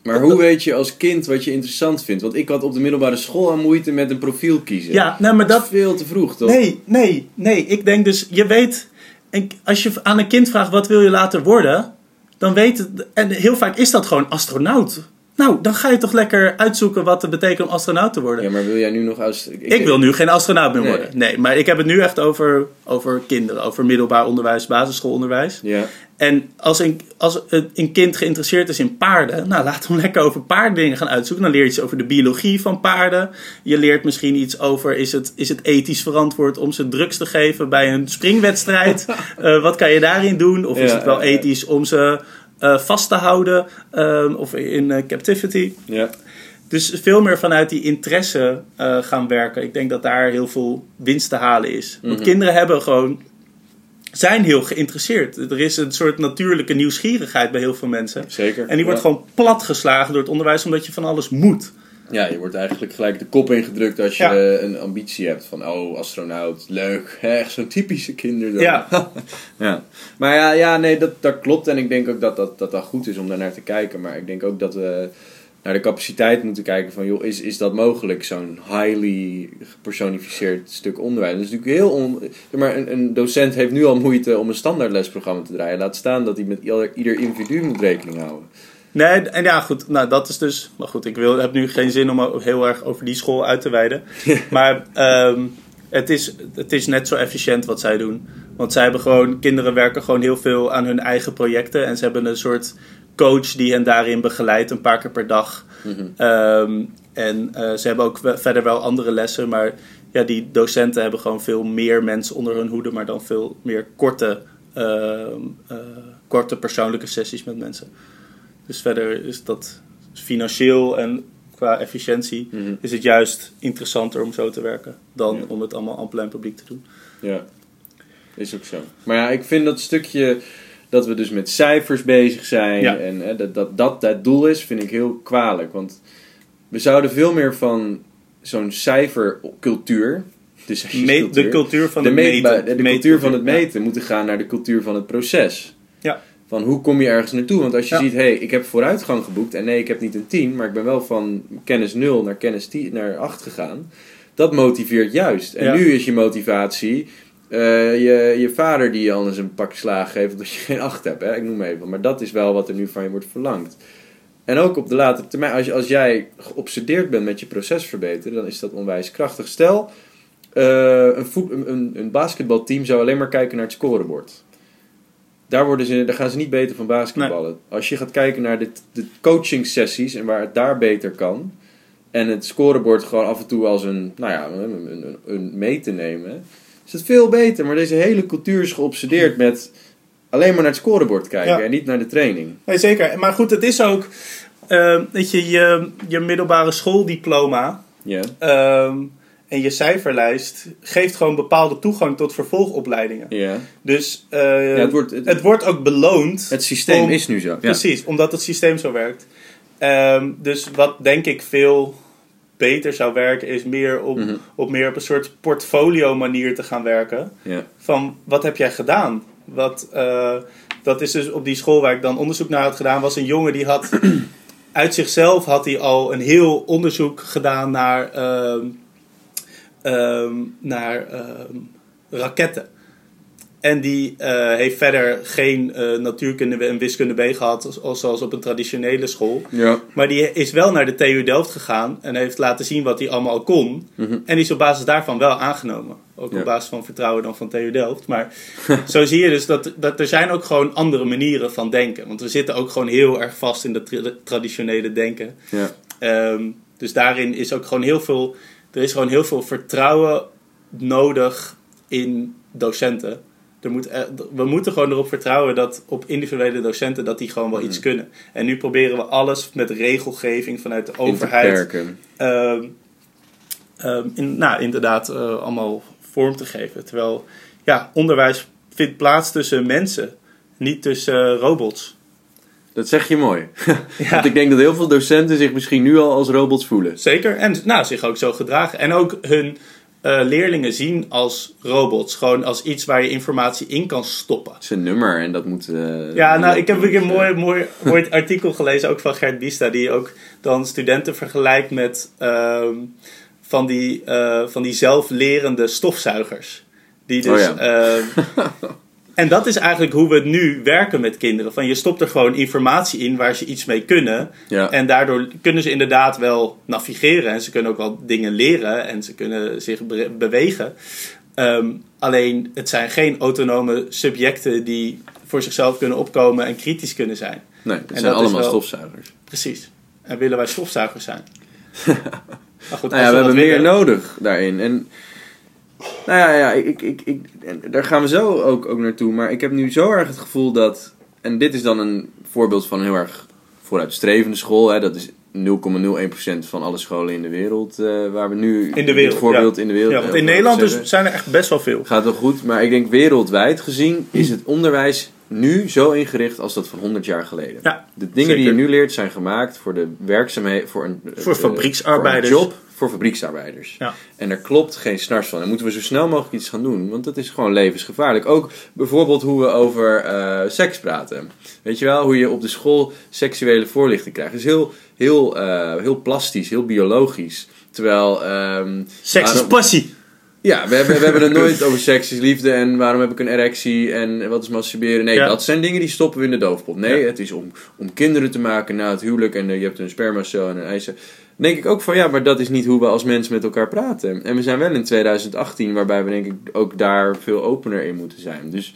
Maar hoe weet je als kind wat je interessant vindt? Want ik had op de middelbare school aan moeite met een profiel kiezen. Ja, nou, maar dat dat, is veel te vroeg, toch? Nee, nee, nee. Ik denk dus, je weet, en als je aan een kind vraagt wat wil je later worden, dan weet het, en heel vaak is dat gewoon astronaut. Nou, dan ga je toch lekker uitzoeken wat het betekent om astronaut te worden. Ja, maar wil jij nu nog als... ik, wil nu geen astronaut meer Nee. worden. Nee, maar ik heb het nu echt over, over kinderen, over middelbaar onderwijs, basisschoolonderwijs. Ja, En als een, als een, kind geïnteresseerd is in paarden, nou laat hem lekker over paarddingen gaan uitzoeken. Dan leer je iets over de biologie van paarden. Je leert misschien iets over, is het, is het ethisch verantwoord om ze drugs te geven bij een springwedstrijd? Eh, wat kan je daarin doen? Of is het wel ethisch om ze eh, vast te houden ehm, of in eh, captivity? ja. Dus veel meer vanuit die interesse eh, gaan werken. Ik denk dat daar heel veel winst te halen is. Want Mhm. kinderen hebben gewoon, zijn heel geïnteresseerd. Er is een soort natuurlijke nieuwsgierigheid bij heel veel mensen. Zeker. En die wordt Ja. gewoon platgeslagen door het onderwijs omdat je van alles moet. Ja, je wordt eigenlijk gelijk de kop ingedrukt als je Ja. een ambitie hebt. Van, oh, astronaut, leuk. Hè, Echt zo'n typische kinderdom. Ja. ja. Maar ja, ja nee, dat, dat klopt. En ik denk ook dat dat, dat dat goed is om daar naar te kijken. Maar ik denk ook dat we naar de capaciteit moeten kijken van... joh, is, is dat mogelijk, zo'n highly gepersonificeerd stuk onderwijs? Dat is natuurlijk heel... On... maar een, een docent heeft nu al moeite om een standaardlesprogramma te draaien. Laat staan dat hij met ieder, ieder individu moet rekening houden. Nee, en ja, goed. Nou, dat is dus. Maar goed, ik wil, heb nu geen zin om heel erg over die school uit te wijden. maar ehm, het, is, het is net zo efficiënt wat zij doen. Want zij hebben gewoon. Kinderen werken gewoon heel veel aan hun eigen projecten. En ze hebben een soort coach die hen daarin begeleidt een paar keer per dag. Ehm, en eh, ze hebben ook verder wel andere lessen. Maar ja, die docenten hebben gewoon veel meer mensen onder hun hoede. Maar dan veel meer korte, ehm, eh, korte persoonlijke sessies met mensen. Dus verder is dat financieel en qua efficiëntie Mhm. is het juist interessanter om zo te werken dan Ja. om het allemaal aan plein publiek te doen. Ja, is ook zo. Maar ja, ik vind dat stukje dat we dus met cijfers bezig zijn Ja. en hè, dat, dat dat het doel is, vind ik heel kwalijk. Want we zouden veel meer van zo'n cijfercultuur, dus de cultuur van de, het meten. de, de cultuur van het meten moeten gaan naar de cultuur van het proces. Ja. Van hoe kom je ergens naartoe? Want als je Ja. ziet, hé, hey, ik heb vooruitgang geboekt en nee, ik heb niet een 10, maar ik ben wel van kennis 0 naar kennis 10, naar 8 gegaan. Dat motiveert juist. En Ja. nu is je motivatie eh, je, je vader die je anders een pak slaag geeft omdat je geen 8 hebt. Hè? Ik noem even. Maar dat is wel wat er nu van je wordt verlangd. En ook op de late termijn, als, je, als jij geobsedeerd bent met je proces verbeteren, dan is dat onwijs krachtig. Stel, eh, een, voet, een, een, een basketbalteam zou alleen maar kijken naar het scorebord. Daar, worden ze, daar gaan ze niet beter van basketballen. Als je gaat kijken naar de, de coaching sessies en waar het daar beter kan. En het scorebord gewoon af en toe als een, nou ja, een, een, een mee te nemen. Is het veel beter. Maar deze hele cultuur is geobsedeerd met alleen maar naar het scorebord kijken. Ja. En niet naar de training. Nee, zeker. Maar goed, het is ook, eh, weet je, je, je middelbare schooldiploma Ja. ehm, en je cijferlijst geeft gewoon bepaalde toegang tot vervolgopleidingen. Ja. Dus eh, ja het, wordt, het, het wordt ook beloond. het systeem om- is nu zo. Ja. Precies, omdat het systeem zo werkt. Ehm, dus wat denk ik veel beter zou werken, is meer op, Mhm. op meer op een soort portfolio manier te gaan werken. Ja. Van wat heb jij gedaan? Wat, eh, dat is dus op die school waar ik dan onderzoek naar had gedaan, was een jongen die had uit zichzelf had hij al een heel onderzoek gedaan naar, ehm, ehm, naar ehm, raketten. En die eh, heeft verder geen eh, natuurkunde en wiskunde B gehad, als- zoals op een traditionele school. Ja. Maar die is wel naar de TU Delft gegaan en heeft laten zien wat hij allemaal al kon. Mhm. En die is op basis daarvan wel aangenomen. Ook Ja. op basis van vertrouwen dan van TU Delft. Maar zo zie je dus dat, dat er zijn ook gewoon andere manieren van denken. Want we zitten ook gewoon heel erg vast in dat tra- traditionele denken. Ja. Ehm, dus daarin is ook gewoon heel veel... er is gewoon heel veel vertrouwen nodig in docenten. Er moet, eh, we moeten gewoon erop vertrouwen dat op individuele docenten dat die gewoon wel iets kunnen. En nu proberen we alles met regelgeving vanuit de In te overheid ehm, ehm, in, nou, inderdaad eh, allemaal vorm te geven. Terwijl ja, onderwijs vindt plaats tussen mensen, niet tussen eh, robots. Dat zeg je mooi. Ja. Want ik denk dat heel veel docenten zich misschien nu al als robots voelen. Zeker, en nou, zich ook zo gedragen. En ook hun eh, leerlingen zien als robots, gewoon als iets waar je informatie in kan stoppen. Het is een nummer en dat moet... eh, Ja, nou, ik heb een eh, mooi, mooi, mooi artikel gelezen, ook van Gert Bista, die ook dan studenten vergelijkt met ehm, van, die, van die zelflerende stofzuigers. Die dus, Oh ehm, en dat is eigenlijk hoe we nu werken met kinderen. Van je stopt er gewoon informatie in waar ze iets mee kunnen. Ja. En daardoor kunnen ze inderdaad wel navigeren. En ze kunnen ook wel dingen leren. En ze kunnen zich be- bewegen. Ehm, alleen het zijn geen autonome subjecten die voor zichzelf kunnen opkomen en kritisch kunnen zijn. Nee, het En zijn allemaal wel- stofzuigers. Precies. En willen wij stofzuigers zijn? maar goed, Nou ja, we hebben meer nodig daarin. En nou ja, ja ik, ik, ik, en daar gaan we zo ook, ook naartoe. Maar ik heb nu zo erg het gevoel dat. En dit is dan een voorbeeld van een heel erg vooruitstrevende school. Hè, dat is 0,01% van alle scholen in de wereld. eh, waar we nu. In de wereld, voorbeeld ja. in de wereld. Ja, want in Nederland dus zijn er echt best wel veel. Gaat wel goed, maar ik denk wereldwijd gezien is het onderwijs nu zo ingericht als dat van 100 jaar geleden. Ja, De dingen die je nu leert zijn gemaakt voor de werkzaamheden, voor een Voor eh, fabrieksarbeiders. voor een job, voor fabrieksarbeiders. Ja. En daar klopt geen snars van. En moeten we zo snel mogelijk iets gaan doen, want dat is gewoon levensgevaarlijk. Ook bijvoorbeeld hoe we over eh, seks praten. Weet je wel, hoe je op de school seksuele voorlichting krijgt. Het is heel, heel, eh, heel plastisch, heel biologisch. Terwijl. ehm, Seks is passie. ja, we hebben, we hebben het nooit over seks is liefde en waarom heb ik een erectie en wat is masturberen. Nee, Ja. dat zijn dingen die stoppen we in de doofpot. Nee, Ja. het is om, om kinderen te maken na het huwelijk en eh, je hebt een spermacel en een eicel. Denk ik ook van ja, maar dat is niet hoe we als mensen met elkaar praten. En we zijn wel in 2018 waarbij we denk ik ook daar veel opener in moeten zijn. Dus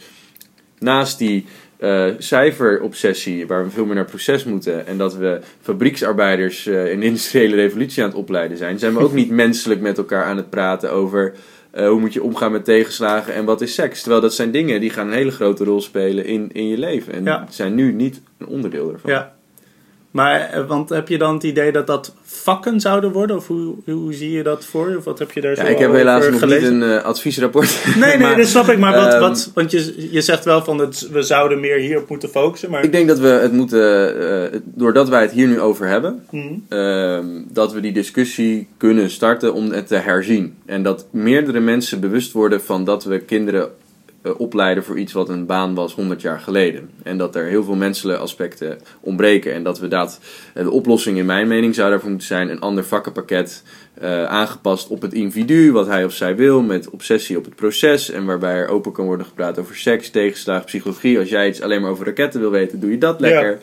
naast die eh, cijferobsessie, waar we veel meer naar proces moeten, en dat we fabrieksarbeiders eh, in de industriële revolutie aan het opleiden zijn, zijn we ook niet menselijk met elkaar aan het praten over eh, hoe moet je omgaan met tegenslagen en wat is seks. Terwijl dat zijn dingen die gaan een hele grote rol spelen in, in je leven. En Ja. zijn nu niet een onderdeel ervan. Ja. Maar, eh, want heb je dan het idee dat dat vakken zouden worden? Of hoe, hoe zie je dat voor je? Of wat heb je daar zo Ja, ik heb helaas nog gelezen? niet een eh, adviesrapport. Nee, nee, Maar, dat snap ik. Maar wat, ehm, wat, want je, je zegt wel van het, we zouden meer hierop moeten focussen. Maar, Ik denk dat we het moeten, eh, doordat wij het hier nu over hebben. Ehm, dat we die discussie kunnen starten om het te herzien. En dat meerdere mensen bewust worden van dat we kinderen opleiden voor iets wat een baan was 100 jaar geleden. En dat er heel veel menselijke aspecten ontbreken. En dat we dat, eh, de oplossing in mijn mening zou daarvoor moeten zijn een ander vakkenpakket eh, aangepast op het individu, wat hij of zij wil, met obsessie op het proces. En waarbij er open kan worden gepraat over seks, tegenslag, psychologie. Als jij iets alleen maar over raketten wil weten, doe je dat Ja. lekker.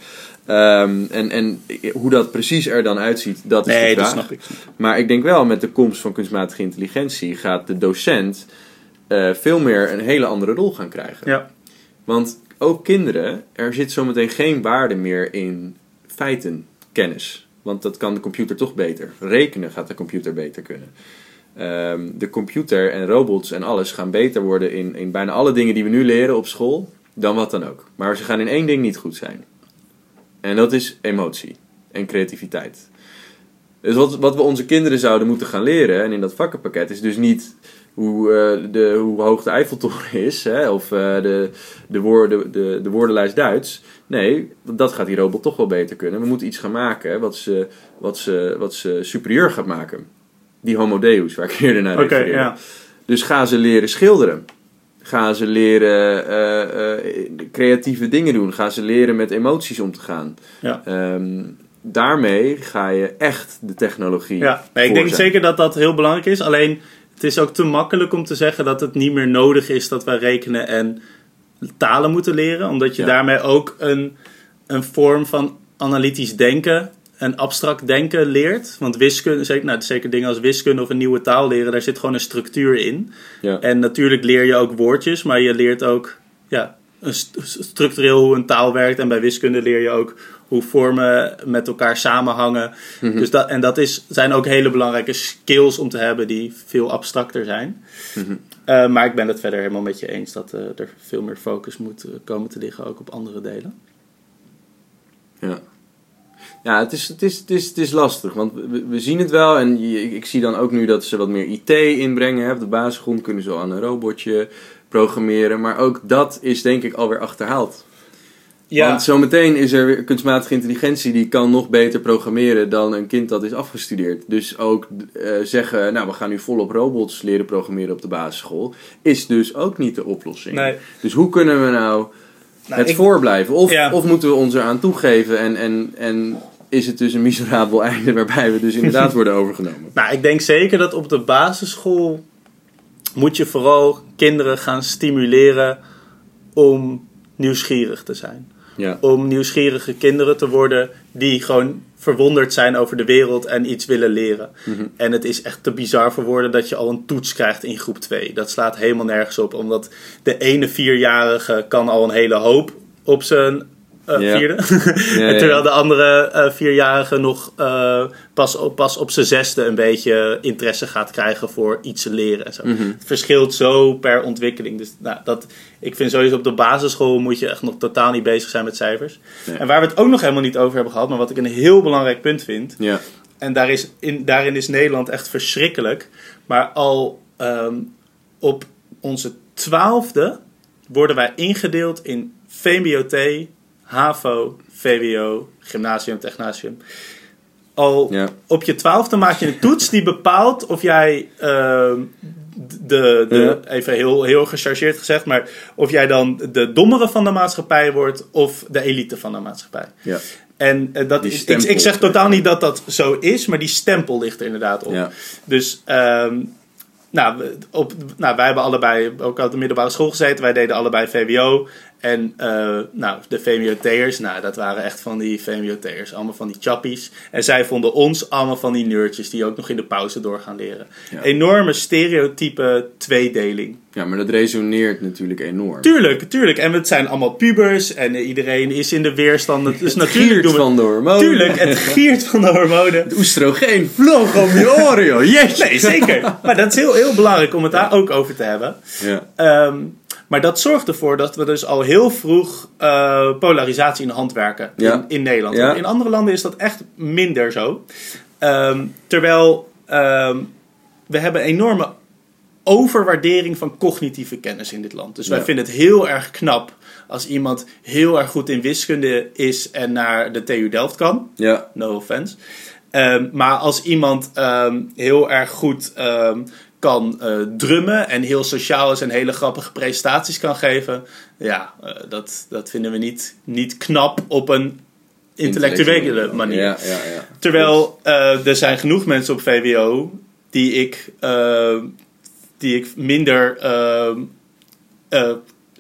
Ehm, en, en hoe dat precies er dan uitziet, dat is de nee, vraag. dat snap ik. Maar ik denk wel, met de komst van kunstmatige intelligentie gaat de docent eh, veel meer een hele andere rol gaan krijgen. Ja. Want ook kinderen, er zit zometeen geen waarde meer in feitenkennis. Want dat kan de computer toch beter. Rekenen gaat de computer beter kunnen. Ehm, de computer en robots en alles gaan beter worden in, in bijna alle dingen die we nu leren op school, dan wat dan ook. Maar ze gaan in één ding niet goed zijn. En dat is emotie en creativiteit. Dus wat, wat we onze kinderen zouden moeten gaan leren, en in dat vakkenpakket, is dus niet hoe, eh, de, hoe hoog de Eiffeltoren is, hè, of eh, de, de, woorden, de, de woordenlijst Duits. Nee, dat gaat die robot toch wel beter kunnen. We moeten iets gaan maken wat ze, wat ze, wat ze superieur gaat maken. Die homo deus, waar ik eerder naar Oké, refereerde. ja. Dus ga ze leren schilderen. Ga ze leren eh, creatieve dingen doen. Ga ze leren met emoties om te gaan. Ja. Ehm, daarmee ga je echt de technologie. Ja, ik denk zeker dat dat heel belangrijk is. Alleen, het is ook te makkelijk om te zeggen dat het niet meer nodig is dat wij rekenen en talen moeten leren. Omdat je Ja. daarmee ook een, een vorm van analytisch denken en abstract denken leert. Want wiskunde, zeker, nou, zeker dingen als wiskunde of een nieuwe taal leren, daar zit gewoon een structuur in. Ja. En natuurlijk leer je ook woordjes, maar je leert ook ja, een st- structureel hoe een taal werkt. En bij wiskunde leer je ook hoe vormen met elkaar samenhangen. Dus dat, en dat is, zijn ook hele belangrijke skills om te hebben die veel abstracter zijn. Eh, maar ik ben het verder helemaal met je eens dat eh, er veel meer focus moet eh, komen te liggen ook op andere delen. Ja. Ja, het is, het, is, het, is, het is lastig, want we, we zien het wel en je- ik, ik zie dan ook nu dat ze wat meer IT inbrengen. Hè. Op de basisgrond kunnen ze al aan een robotje programmeren, maar ook dat is denk ik alweer achterhaald. Want zometeen is er weer kunstmatige intelligentie die kan nog beter programmeren dan een kind dat is afgestudeerd. Dus ook eh, zeggen, nou we gaan nu volop robots leren programmeren op de basisschool, is dus ook niet de oplossing. Nee. Dus hoe kunnen we nou Nou, het ik- voorblijven? Of, Ja. of moeten we ons eraan toegeven en, en, en is het dus een miserabel einde waarbij we dus inderdaad worden overgenomen? Nou, ik denk zeker dat op de basisschool moet je vooral kinderen gaan stimuleren om nieuwsgierig te zijn. Ja. Om nieuwsgierige kinderen te worden die gewoon verwonderd zijn over de wereld en iets willen leren. Mhm. En het is echt te bizar voor woorden dat je al een toets krijgt in groep 2. Dat slaat helemaal nergens op, omdat de ene vierjarige kan al een hele hoop op zijn eh, vierde. En ja. terwijl de andere eh, vierjarige nog eh, pas, op, pas op zijn zesde een beetje interesse gaat krijgen voor iets te leren. En zo. Mhm. Het verschilt zo per ontwikkeling. Dus nou, dat, ik vind sowieso op de basisschool moet je echt nog totaal niet bezig zijn met cijfers. Nee. En waar we het ook nog helemaal niet over hebben gehad, maar wat ik een heel belangrijk punt vind. Ja. En daar is in, daarin is Nederland echt verschrikkelijk. Maar al ehm, op onze twaalfde worden wij ingedeeld in VMBOT, HAVO, VWO, gymnasium, technasium. Al Ja. op je twaalfde maak je een toets die bepaalt of jij ehm, de, de Ja. even heel, heel gechargeerd gezegd, maar of jij dan de dommere van de maatschappij wordt of de elite van de maatschappij. Ja. En eh, dat is, ik, ik zeg totaal niet dat dat zo is, maar die stempel ligt er inderdaad op. Ja. Dus ehm, nou, op, nou, wij hebben allebei ook op de middelbare school gezeten. Wij deden allebei VWO. En eh, nou, de VMBOT'ers, nou, dat waren echt van die VMBOT'ers. Allemaal van die chappies. En zij vonden ons allemaal van die nerdjes die ook nog in de pauze door gaan leren. Ja. Enorme stereotype tweedeling. ja, maar dat resoneert natuurlijk enorm. Tuurlijk, tuurlijk. En het zijn allemaal pubers en iedereen is in de weerstand. Het is natuurlijk Giert doen we- van de hormonen. Tuurlijk, het giert van de hormonen. Het oestrogeen vloog om je oren, joh. Nee, zeker. Maar dat is heel, heel belangrijk om het daar ook over te hebben. Ja. Ehm, maar dat zorgt ervoor dat we dus al heel vroeg eh, polarisatie in de hand werken Ja. in, in Nederland. Ja. In andere landen is dat echt minder zo. Ehm, terwijl ehm, we hebben enorme overwaardering van cognitieve kennis in dit land. Dus wij Ja. vinden het heel erg knap als iemand heel erg goed in wiskunde is en naar de TU Delft kan. Ja. No offense. Ehm, maar als iemand heel erg goed kan eh, drummen en heel sociaal is en hele grappige presentaties kan geven, ja, eh, dat, dat vinden we niet, niet knap op een intellectuele manier. Ja, ja, ja. Terwijl eh, er zijn genoeg mensen op VWO die ik, die ik minder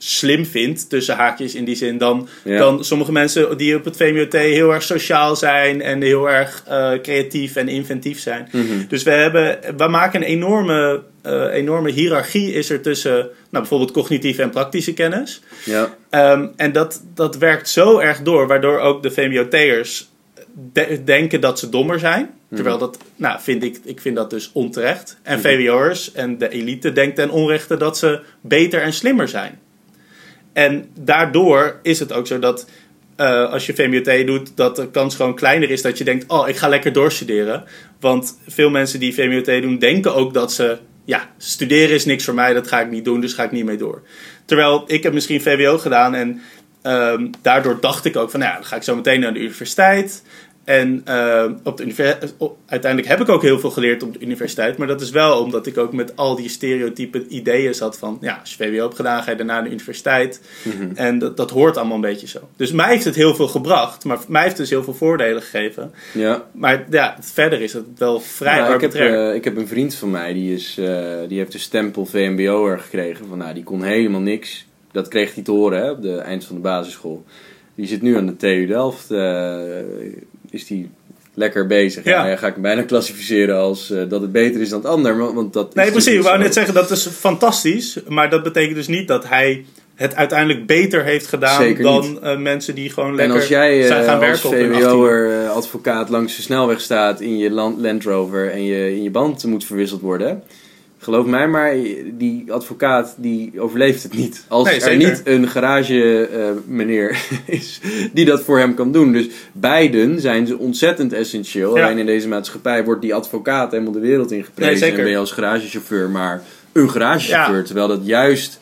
slim vind, tussen haakjes in die zin, dan, Ja. dan sommige mensen die op het VMBOT heel erg sociaal zijn en heel erg eh, creatief en inventief zijn. Mhm. Dus we, hebben, we maken een enorme, eh, enorme hiërarchie is er tussen nou, bijvoorbeeld cognitieve en praktische kennis. Ja. Ehm, en dat, dat werkt zo erg door, waardoor ook de VMBOT'ers de- denken dat ze dommer zijn. Terwijl dat, nou, vind ik, ik vind dat dus onterecht. En VWO'ers en de elite denkt ten onrechte dat ze beter en slimmer zijn. En daardoor is het ook zo dat eh, als je VMBOT doet, dat de kans gewoon kleiner is dat je denkt: oh, ik ga lekker doorstuderen. Want veel mensen die VMBOT doen, denken ook dat ze, ja, studeren is niks voor mij, dat ga ik niet doen, dus ga ik niet mee door. Terwijl ik heb misschien VWO gedaan en ehm, daardoor dacht ik ook van, nou ja, dan ga ik zo meteen naar de universiteit. En ehm, op de op- uiteindelijk heb ik ook heel veel geleerd op de universiteit. Maar dat is wel omdat ik ook met al die stereotype ideeën zat van... Ja, als je VWO hebt gedaan, ga je daarna naar de universiteit. En dat, dat hoort allemaal een beetje zo. Dus mij heeft het heel veel gebracht. Maar mij heeft het dus heel veel voordelen gegeven. ja. Maar ja, verder is het wel vrij Nou, ik, heb, eh, ik heb een vriend van mij, die, is, eh, die heeft de stempel VMBO'er gekregen. Van, nou, die kon helemaal niks. Dat kreeg hij te horen hè, op de eind van de basisschool. Die zit nu aan de TU Delft. Is die lekker bezig. Ja. Ja. ga ik hem bijna klassificeren als eh, dat het beter is dan het ander. Want, dat Nee, precies. Ik dus wou net zeggen, dat is fantastisch. Maar dat betekent dus niet dat hij het uiteindelijk beter heeft gedaan Zeker dan eh, mensen die gewoon En lekker als jij zijn eh, gaan als werken 18e. VWO'er advocaat langs de snelweg staat in je Land Rover en je, in je band moet verwisseld worden. Geloof mij maar, die advocaat die overleeft het niet. Als Nee, er niet een garage eh, meneer is die dat voor hem kan doen. Dus beiden zijn ze ontzettend essentieel. Ja. Alleen in deze maatschappij wordt die advocaat helemaal de wereld ingeprezen. Nee. En ben je als garagechauffeur maar een garagechauffeur. Ja. Terwijl dat juist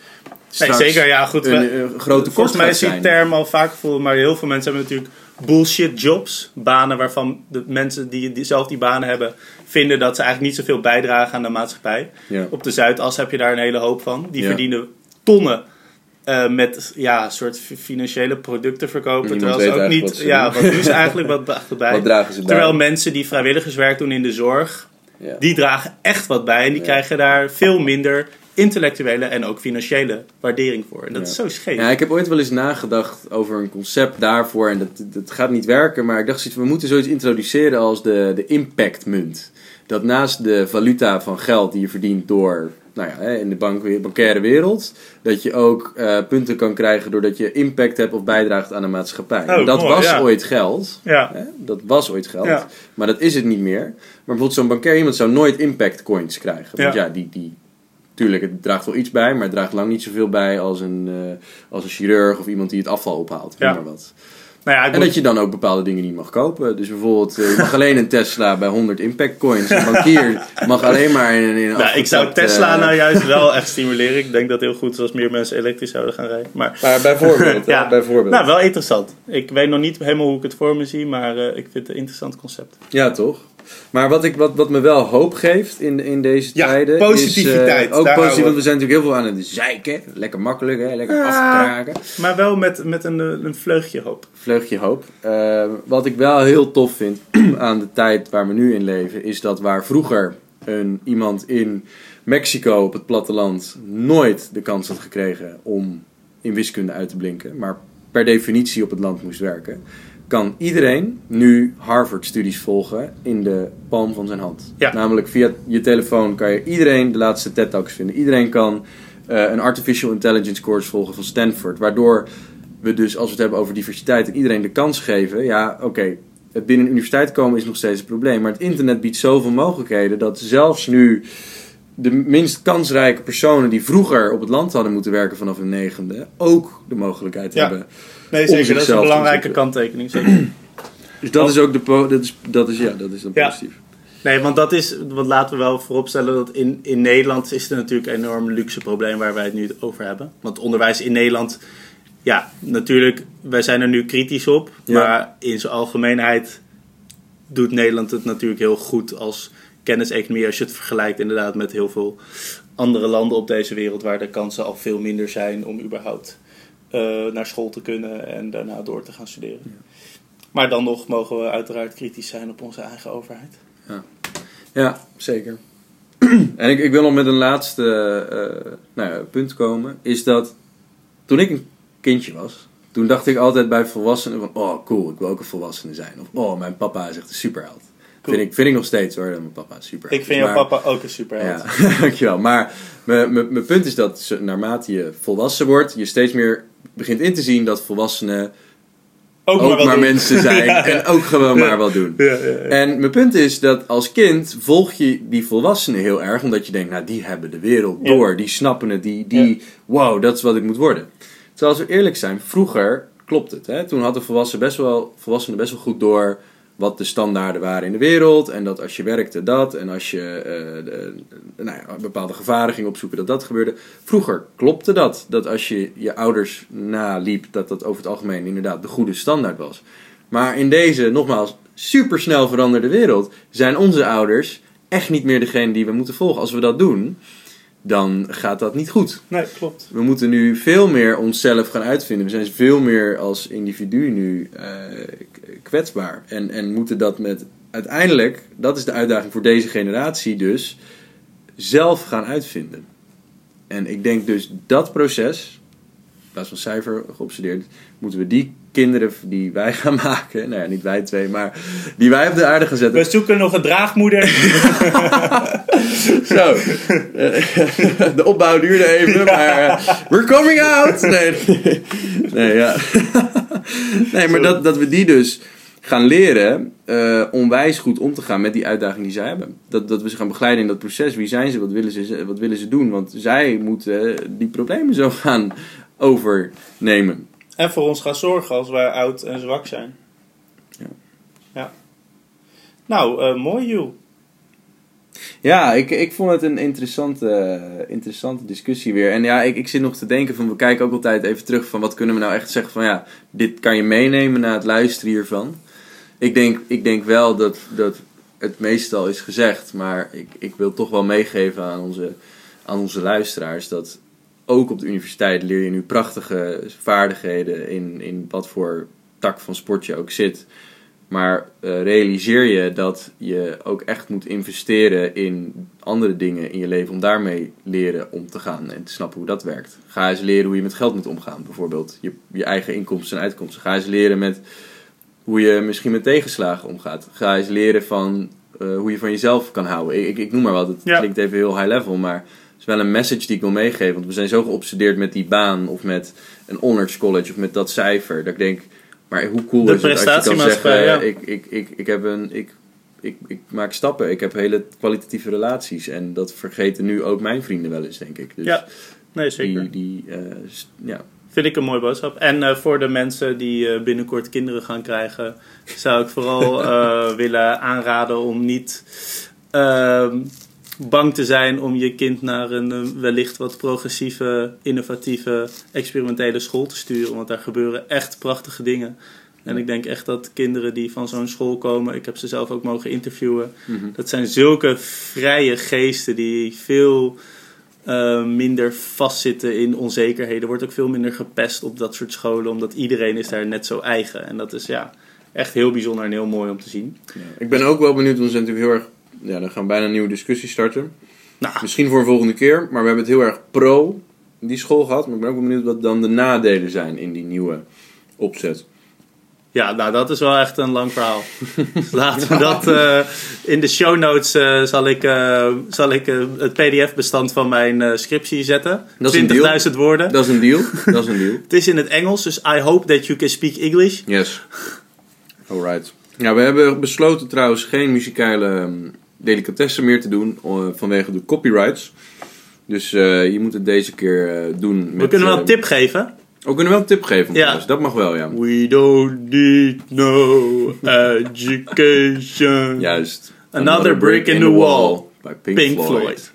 Nee, zeker, ja, goed. een, grote Volgens kost mij gaat is die term al vaak gevoeld, maar heel veel mensen hebben natuurlijk bullshit jobs. Banen waarvan de mensen die, die zelf die banen hebben, vinden dat ze eigenlijk niet zoveel bijdragen aan de maatschappij. Ja. Op de Zuidas heb je daar een hele hoop van. Die Ja. verdienen tonnen eh, met ja, soort fi- financiële producten verkopen. Niemand terwijl ze ook niet. wat ze ja, doen. wat doen ze eigenlijk? Wat erbij? Wat dragen ze bij? Terwijl mensen die vrijwilligerswerk doen in de zorg, Ja. die dragen echt wat bij. En die krijgen daar veel minder intellectuele en ook financiële waardering voor. En dat Ja. is zo scheef. Ja, ik heb ooit wel eens nagedacht over een concept daarvoor. En dat, dat gaat niet werken. Maar ik dacht, we moeten zoiets introduceren als de, de impactmunt. Dat naast de valuta van geld die je verdient door, nou ja, in de bank, bankaire wereld, dat je ook eh, punten kan krijgen doordat je impact hebt of bijdraagt aan de maatschappij. Oh, dat mooi, was ja. ooit geld. Ja. Hè? Dat was ooit geld. Ja. Maar dat is het niet meer. Maar bijvoorbeeld zo'n bankair iemand zou nooit impact coins krijgen. Want Ja. ja, die, die, tuurlijk, het draagt wel iets bij, maar het draagt lang niet zoveel bij als een, eh, als een chirurg of iemand die het afval ophaalt. Ja. Maar wat. Nou ja, En moet- dat je dan ook bepaalde dingen niet mag kopen. Dus bijvoorbeeld, eh, je mag alleen een Tesla bij 100 impact coins. Een bankier mag alleen maar in, in een nou, ik zou Tesla eh, nou juist wel echt stimuleren. Ik denk dat het heel goed is als meer mensen elektrisch zouden gaan rijden. Maar Maar bijvoorbeeld, hè, Ja. bijvoorbeeld. nou, wel interessant. Ik weet nog niet helemaal hoe ik het voor me zie, maar eh, ik vind het een interessant concept. Ja, toch? Maar wat, ik, wat, wat me wel hoop geeft in, in deze Ja, tijden. positiviteit, Is, eh, ook positief, want we zijn natuurlijk heel veel aan het zeiken. Lekker makkelijk, hè? lekker afkraken. Maar wel met, met een, eh, een vleugje hoop. Vleugje hoop. Eh, wat ik wel heel tof vind aan de tijd waar we nu in leven, is dat waar vroeger een, iemand in Mexico op het platteland nooit de kans had gekregen om in wiskunde uit te blinken, maar per definitie op het land moest werken, kan iedereen nu Harvard-studies volgen in de palm van zijn hand. Ja. Namelijk via je telefoon kan je iedereen de laatste TED-talks vinden. Iedereen kan eh, een artificial intelligence course volgen van Stanford, waardoor we dus, als we het hebben over diversiteit en iedereen de kans geven, ja, oké, het binnen een universiteit komen is nog steeds een probleem. Maar het internet biedt zoveel mogelijkheden dat zelfs nu de minst kansrijke personen die vroeger op het land hadden moeten werken vanaf hun negende, ook de mogelijkheid Ja. hebben. Nee, zeker. Dat is een belangrijke kanttekening. Zeker. Dus dat is ook de, dat is, dat is, ja, dat is dan Ja. positief. Nee, want dat is, want laten we wel vooropstellen dat in, in Nederland is er natuurlijk een enorm luxe probleem waar wij het nu over hebben. Want onderwijs in Nederland, ja, natuurlijk, wij zijn er nu kritisch op. Ja. Maar in zijn algemeenheid doet Nederland het natuurlijk heel goed als kenniseconomie. Als je het vergelijkt inderdaad met heel veel andere landen op deze wereld waar de kansen al veel minder zijn om überhaupt eh, naar school te kunnen en daarna door te gaan studeren. Maar dan nog mogen we uiteraard kritisch zijn op onze eigen overheid. Ja, zeker. en ik, ik wil nog met een laatste eh, nou ja, punt komen. Is dat toen ik een kindje was, toen dacht ik altijd bij volwassenen van... Oh, cool, ik wil ook een volwassene zijn. Of oh, mijn papa is echt een superheld. Cool. Vind, ik, vind ik nog steeds hoor, dat mijn papa een superheld Ik vind jouw papa ook een superheld. Ja, dankjewel. Maar mijn- punt is dat naarmate je volwassen wordt, je steeds meer begint in te zien dat volwassenen ook, maar mensen zijn Ja, ja. en ook gewoon maar wat doen. Ja. En mijn punt is dat als kind volg je die volwassenen heel erg, omdat je denkt, nou die hebben de wereld door, die snappen het, die, die wow, dat is wat ik moet worden. Terwijl als we eerlijk zijn, vroeger klopt het. Hè? Toen hadden volwassenen best, wel, volwassenen best wel goed door wat de standaarden waren in de wereld. En dat als je werkte dat, en als je de- nou ja, bepaalde gevaren ging opzoeken, dat dat gebeurde. Vroeger klopte dat, dat als je je ouders naliep, dat dat over het algemeen inderdaad de goede standaard was. Maar in deze, nogmaals, supersnel veranderde wereld zijn onze ouders echt niet meer degene die we moeten volgen. Als we dat doen, dan gaat dat niet goed. Nee, klopt. We moeten nu veel meer onszelf gaan uitvinden. We zijn veel meer als individu nu eh, kwetsbaar. En, en moeten dat met uiteindelijk, dat is de uitdaging voor deze generatie dus, zelf gaan uitvinden. En ik denk dus dat proces, plaats van cijfer geobsedeerd. Moeten we die kinderen die wij gaan maken, nou ja, niet wij twee, maar die wij op de aarde gaan zetten. We zoeken nog een draagmoeder. Zo, Eh, de opbouw duurde even, maar eh, we're coming out! Nee, nee, ja. nee maar dat, dat we die dus gaan leren eh, onwijs goed om te gaan met die uitdaging die zij hebben. Dat, dat we ze gaan begeleiden in dat proces. Wie zijn ze? Wat willen ze, wat willen ze doen? Want zij moeten die problemen zo gaan overnemen. en voor ons gaan zorgen als wij oud en zwak zijn. Ja. Ja. Nou, eh, mooi Joel. Ja, ik, ik vond het een interessante, interessante discussie weer. En ja, ik, ik zit nog te denken van, we kijken ook altijd even terug van wat kunnen we nou echt zeggen van ja, dit kan je meenemen na het luisteren hiervan. Ik denk, ik denk wel dat, dat het meestal is gezegd, maar ik, ik wil toch wel meegeven aan onze, aan onze luisteraars dat ook op de universiteit leer je nu prachtige vaardigheden in, in wat voor tak van sport je ook zit. Maar eh, realiseer je dat je ook echt moet investeren in andere dingen in je leven om daarmee leren om te gaan en te snappen hoe dat werkt. Ga eens leren hoe je met geld moet omgaan, bijvoorbeeld. Je, je eigen inkomsten en uitkomsten. Ga eens leren met hoe je misschien met tegenslagen omgaat. Ga eens leren van eh, hoe je van jezelf kan houden. Ik, ik, ik noem maar wat, het Ja. klinkt even heel high level, maar wel een message die ik wil meegeven. Want we zijn zo geobsedeerd met die baan of met een honors college of met dat cijfer. Dat ik denk, maar hoe cool De is het als je kan zeggen, ja. ik, ik, ik, ik, heb een, ik, ik, ik maak stappen. Ik heb hele kwalitatieve relaties. En dat vergeten nu ook mijn vrienden wel eens, denk ik. Dus Ja, nee zeker. die, die eh, ja. Vind ik een mooie boodschap. En eh, voor de mensen die eh, binnenkort kinderen gaan krijgen, zou ik vooral willen aanraden om niet ehm, bang te zijn om je kind naar een eh, wellicht wat progressieve, innovatieve, experimentele school te sturen. Want daar gebeuren echt prachtige dingen. En ik denk echt dat kinderen die van zo'n school komen, ik heb ze zelf ook mogen interviewen, dat zijn zulke vrije geesten die veel eh, minder vastzitten in onzekerheden. Er wordt ook veel minder gepest op dat soort scholen, omdat iedereen is daar net zo eigen. En dat is ja, echt heel bijzonder en heel mooi om te zien. Ja. Ik ben ook wel benieuwd, want we zijn natuurlijk heel erg. Ja, dan gaan we bijna een nieuwe discussie starten. Nou, Misschien voor een volgende keer, maar we hebben het heel erg pro die school gehad. Maar ik ben ook benieuwd wat dan de nadelen zijn in die nieuwe opzet. ja, nou dat is wel echt een lang verhaal. Laten we dat eh, in de show notes eh, zal ik, eh, zal ik het pdf-bestand van mijn scriptie zetten. Dat is een deal. 20.000 woorden. Dat is een deal. dat is een deal. Het is in het Engels, dus I hope that you can speak English. Yes. Alright. Ja, we hebben besloten trouwens geen muzikale ehm, delicatessen meer te doen eh, vanwege de copyrights. Dus eh, je moet het deze keer eh, doen. Met, We kunnen wel een tip geven. We kunnen wel een tip geven. Ja. Dat mag wel, ja. We don't need no education. Juist. Another brick in the wall. Bij Pink, Pink Floyd. Floyd.